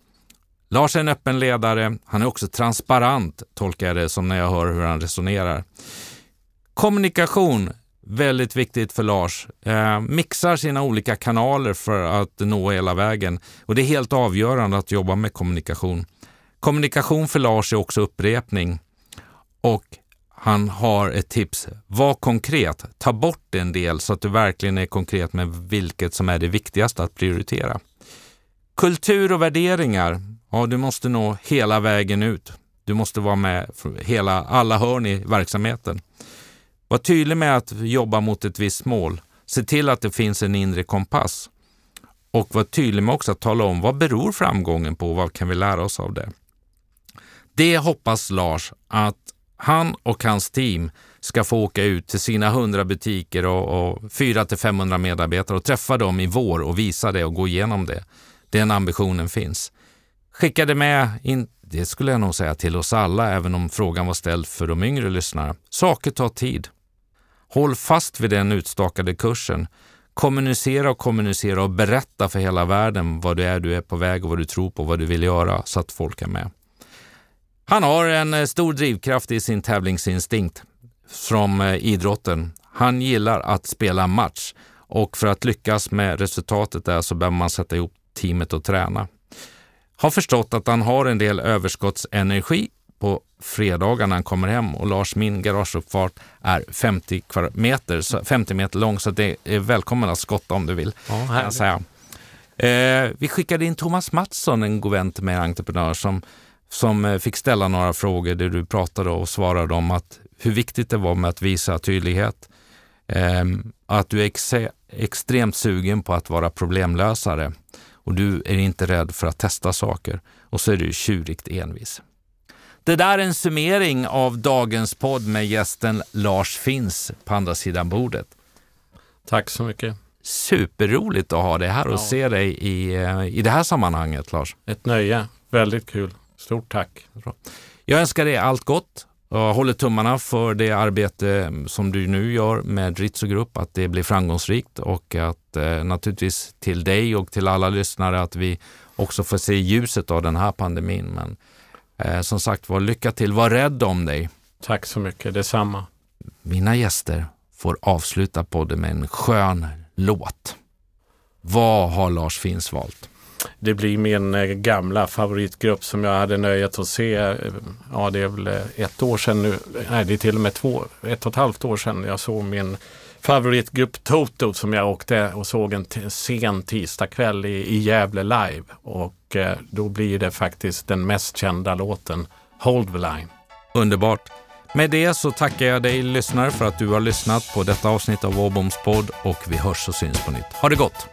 Lars är en öppen ledare. Han är också transparent, tolkar jag det som när jag hör hur han resonerar. Kommunikation, väldigt viktigt för Lars. Eh, mixar sina olika kanaler för att nå hela vägen. Och det är helt avgörande att jobba med kommunikation. Kommunikation för Lars är också upprepning. Och han har ett tips. Var konkret. Ta bort en del så att du verkligen är konkret med vilket som är det viktigaste att prioritera. Kultur och värderingar. Ja, du måste nå hela vägen ut. Du måste vara med hela, alla hörn i verksamheten. Var tydlig med att jobba mot ett visst mål. Se till att det finns en inre kompass. Och var tydlig med också att tala om vad beror framgången på och vad kan vi lära oss av det. Det hoppas Lars att han och hans team ska få åka ut till sina 100 butiker och, och 400-500 medarbetare och träffa dem i vår och visa det och gå igenom det. Den ambitionen finns. Skickade med, in, det skulle jag nog säga till oss alla, även om frågan var ställd för de yngre lyssnarna. Saker tar tid. Håll fast vid den utstakade kursen. Kommunicera och kommunicera och berätta för hela världen vad det är du är på väg och vad du tror på, vad du vill göra så att folk är med. Han har en eh, stor drivkraft i sin tävlingsinstinkt från eh, idrotten. Han gillar att spela match och för att lyckas med resultatet där så behöver man sätta ihop teamet och träna. Har förstått att han har en del överskottsenergi på fredagar när han kommer hem och Lars, min garageuppfart är 50 meter, 50 meter lång så det är välkommen att skotta om du vill. Ja, säga. Eh, vi skickade in Thomas Mattsson, en god vän till mig, entreprenör, som, som eh, fick ställa några frågor där du pratade och svarade om att hur viktigt det var med att visa tydlighet. Eh, att du är ex extremt sugen på att vara problemlösare och du är inte rädd för att testa saker och så är du tjurigt envis. Det där är en summering av dagens podd med gästen Lars Finns på andra sidan bordet. Tack så mycket. Superroligt att ha dig här och ja. se dig i, eh, i det här sammanhanget, Lars. Ett nöje. Väldigt kul. Stort tack. Jag önskar dig allt gott jag håller tummarna för det arbete som du nu gör med Ritzo Grupp, att det blir framgångsrikt och att eh, naturligtvis till dig och till alla lyssnare att vi också får se ljuset av den här pandemin. Men eh, som sagt var, lycka till, var rädd om dig. Tack så mycket, detsamma. Mina gäster får avsluta podden med en skön låt. Vad har Lars Finns valt? Det blir min eh, gamla favoritgrupp som jag hade nöjet att se. Eh, ja, det är väl eh, ett år sedan nu. Nej, det är till och med två, ett och ett halvt år sedan jag såg min favoritgrupp Toto som jag åkte och såg en sen tisdagkväll i, i Gävle live. Och eh, då blir det faktiskt den mest kända låten Hold the line. Underbart. Med det så tackar jag dig lyssnare för att du har lyssnat på detta avsnitt av Åboms podd och vi hörs och syns på nytt. Ha det gott!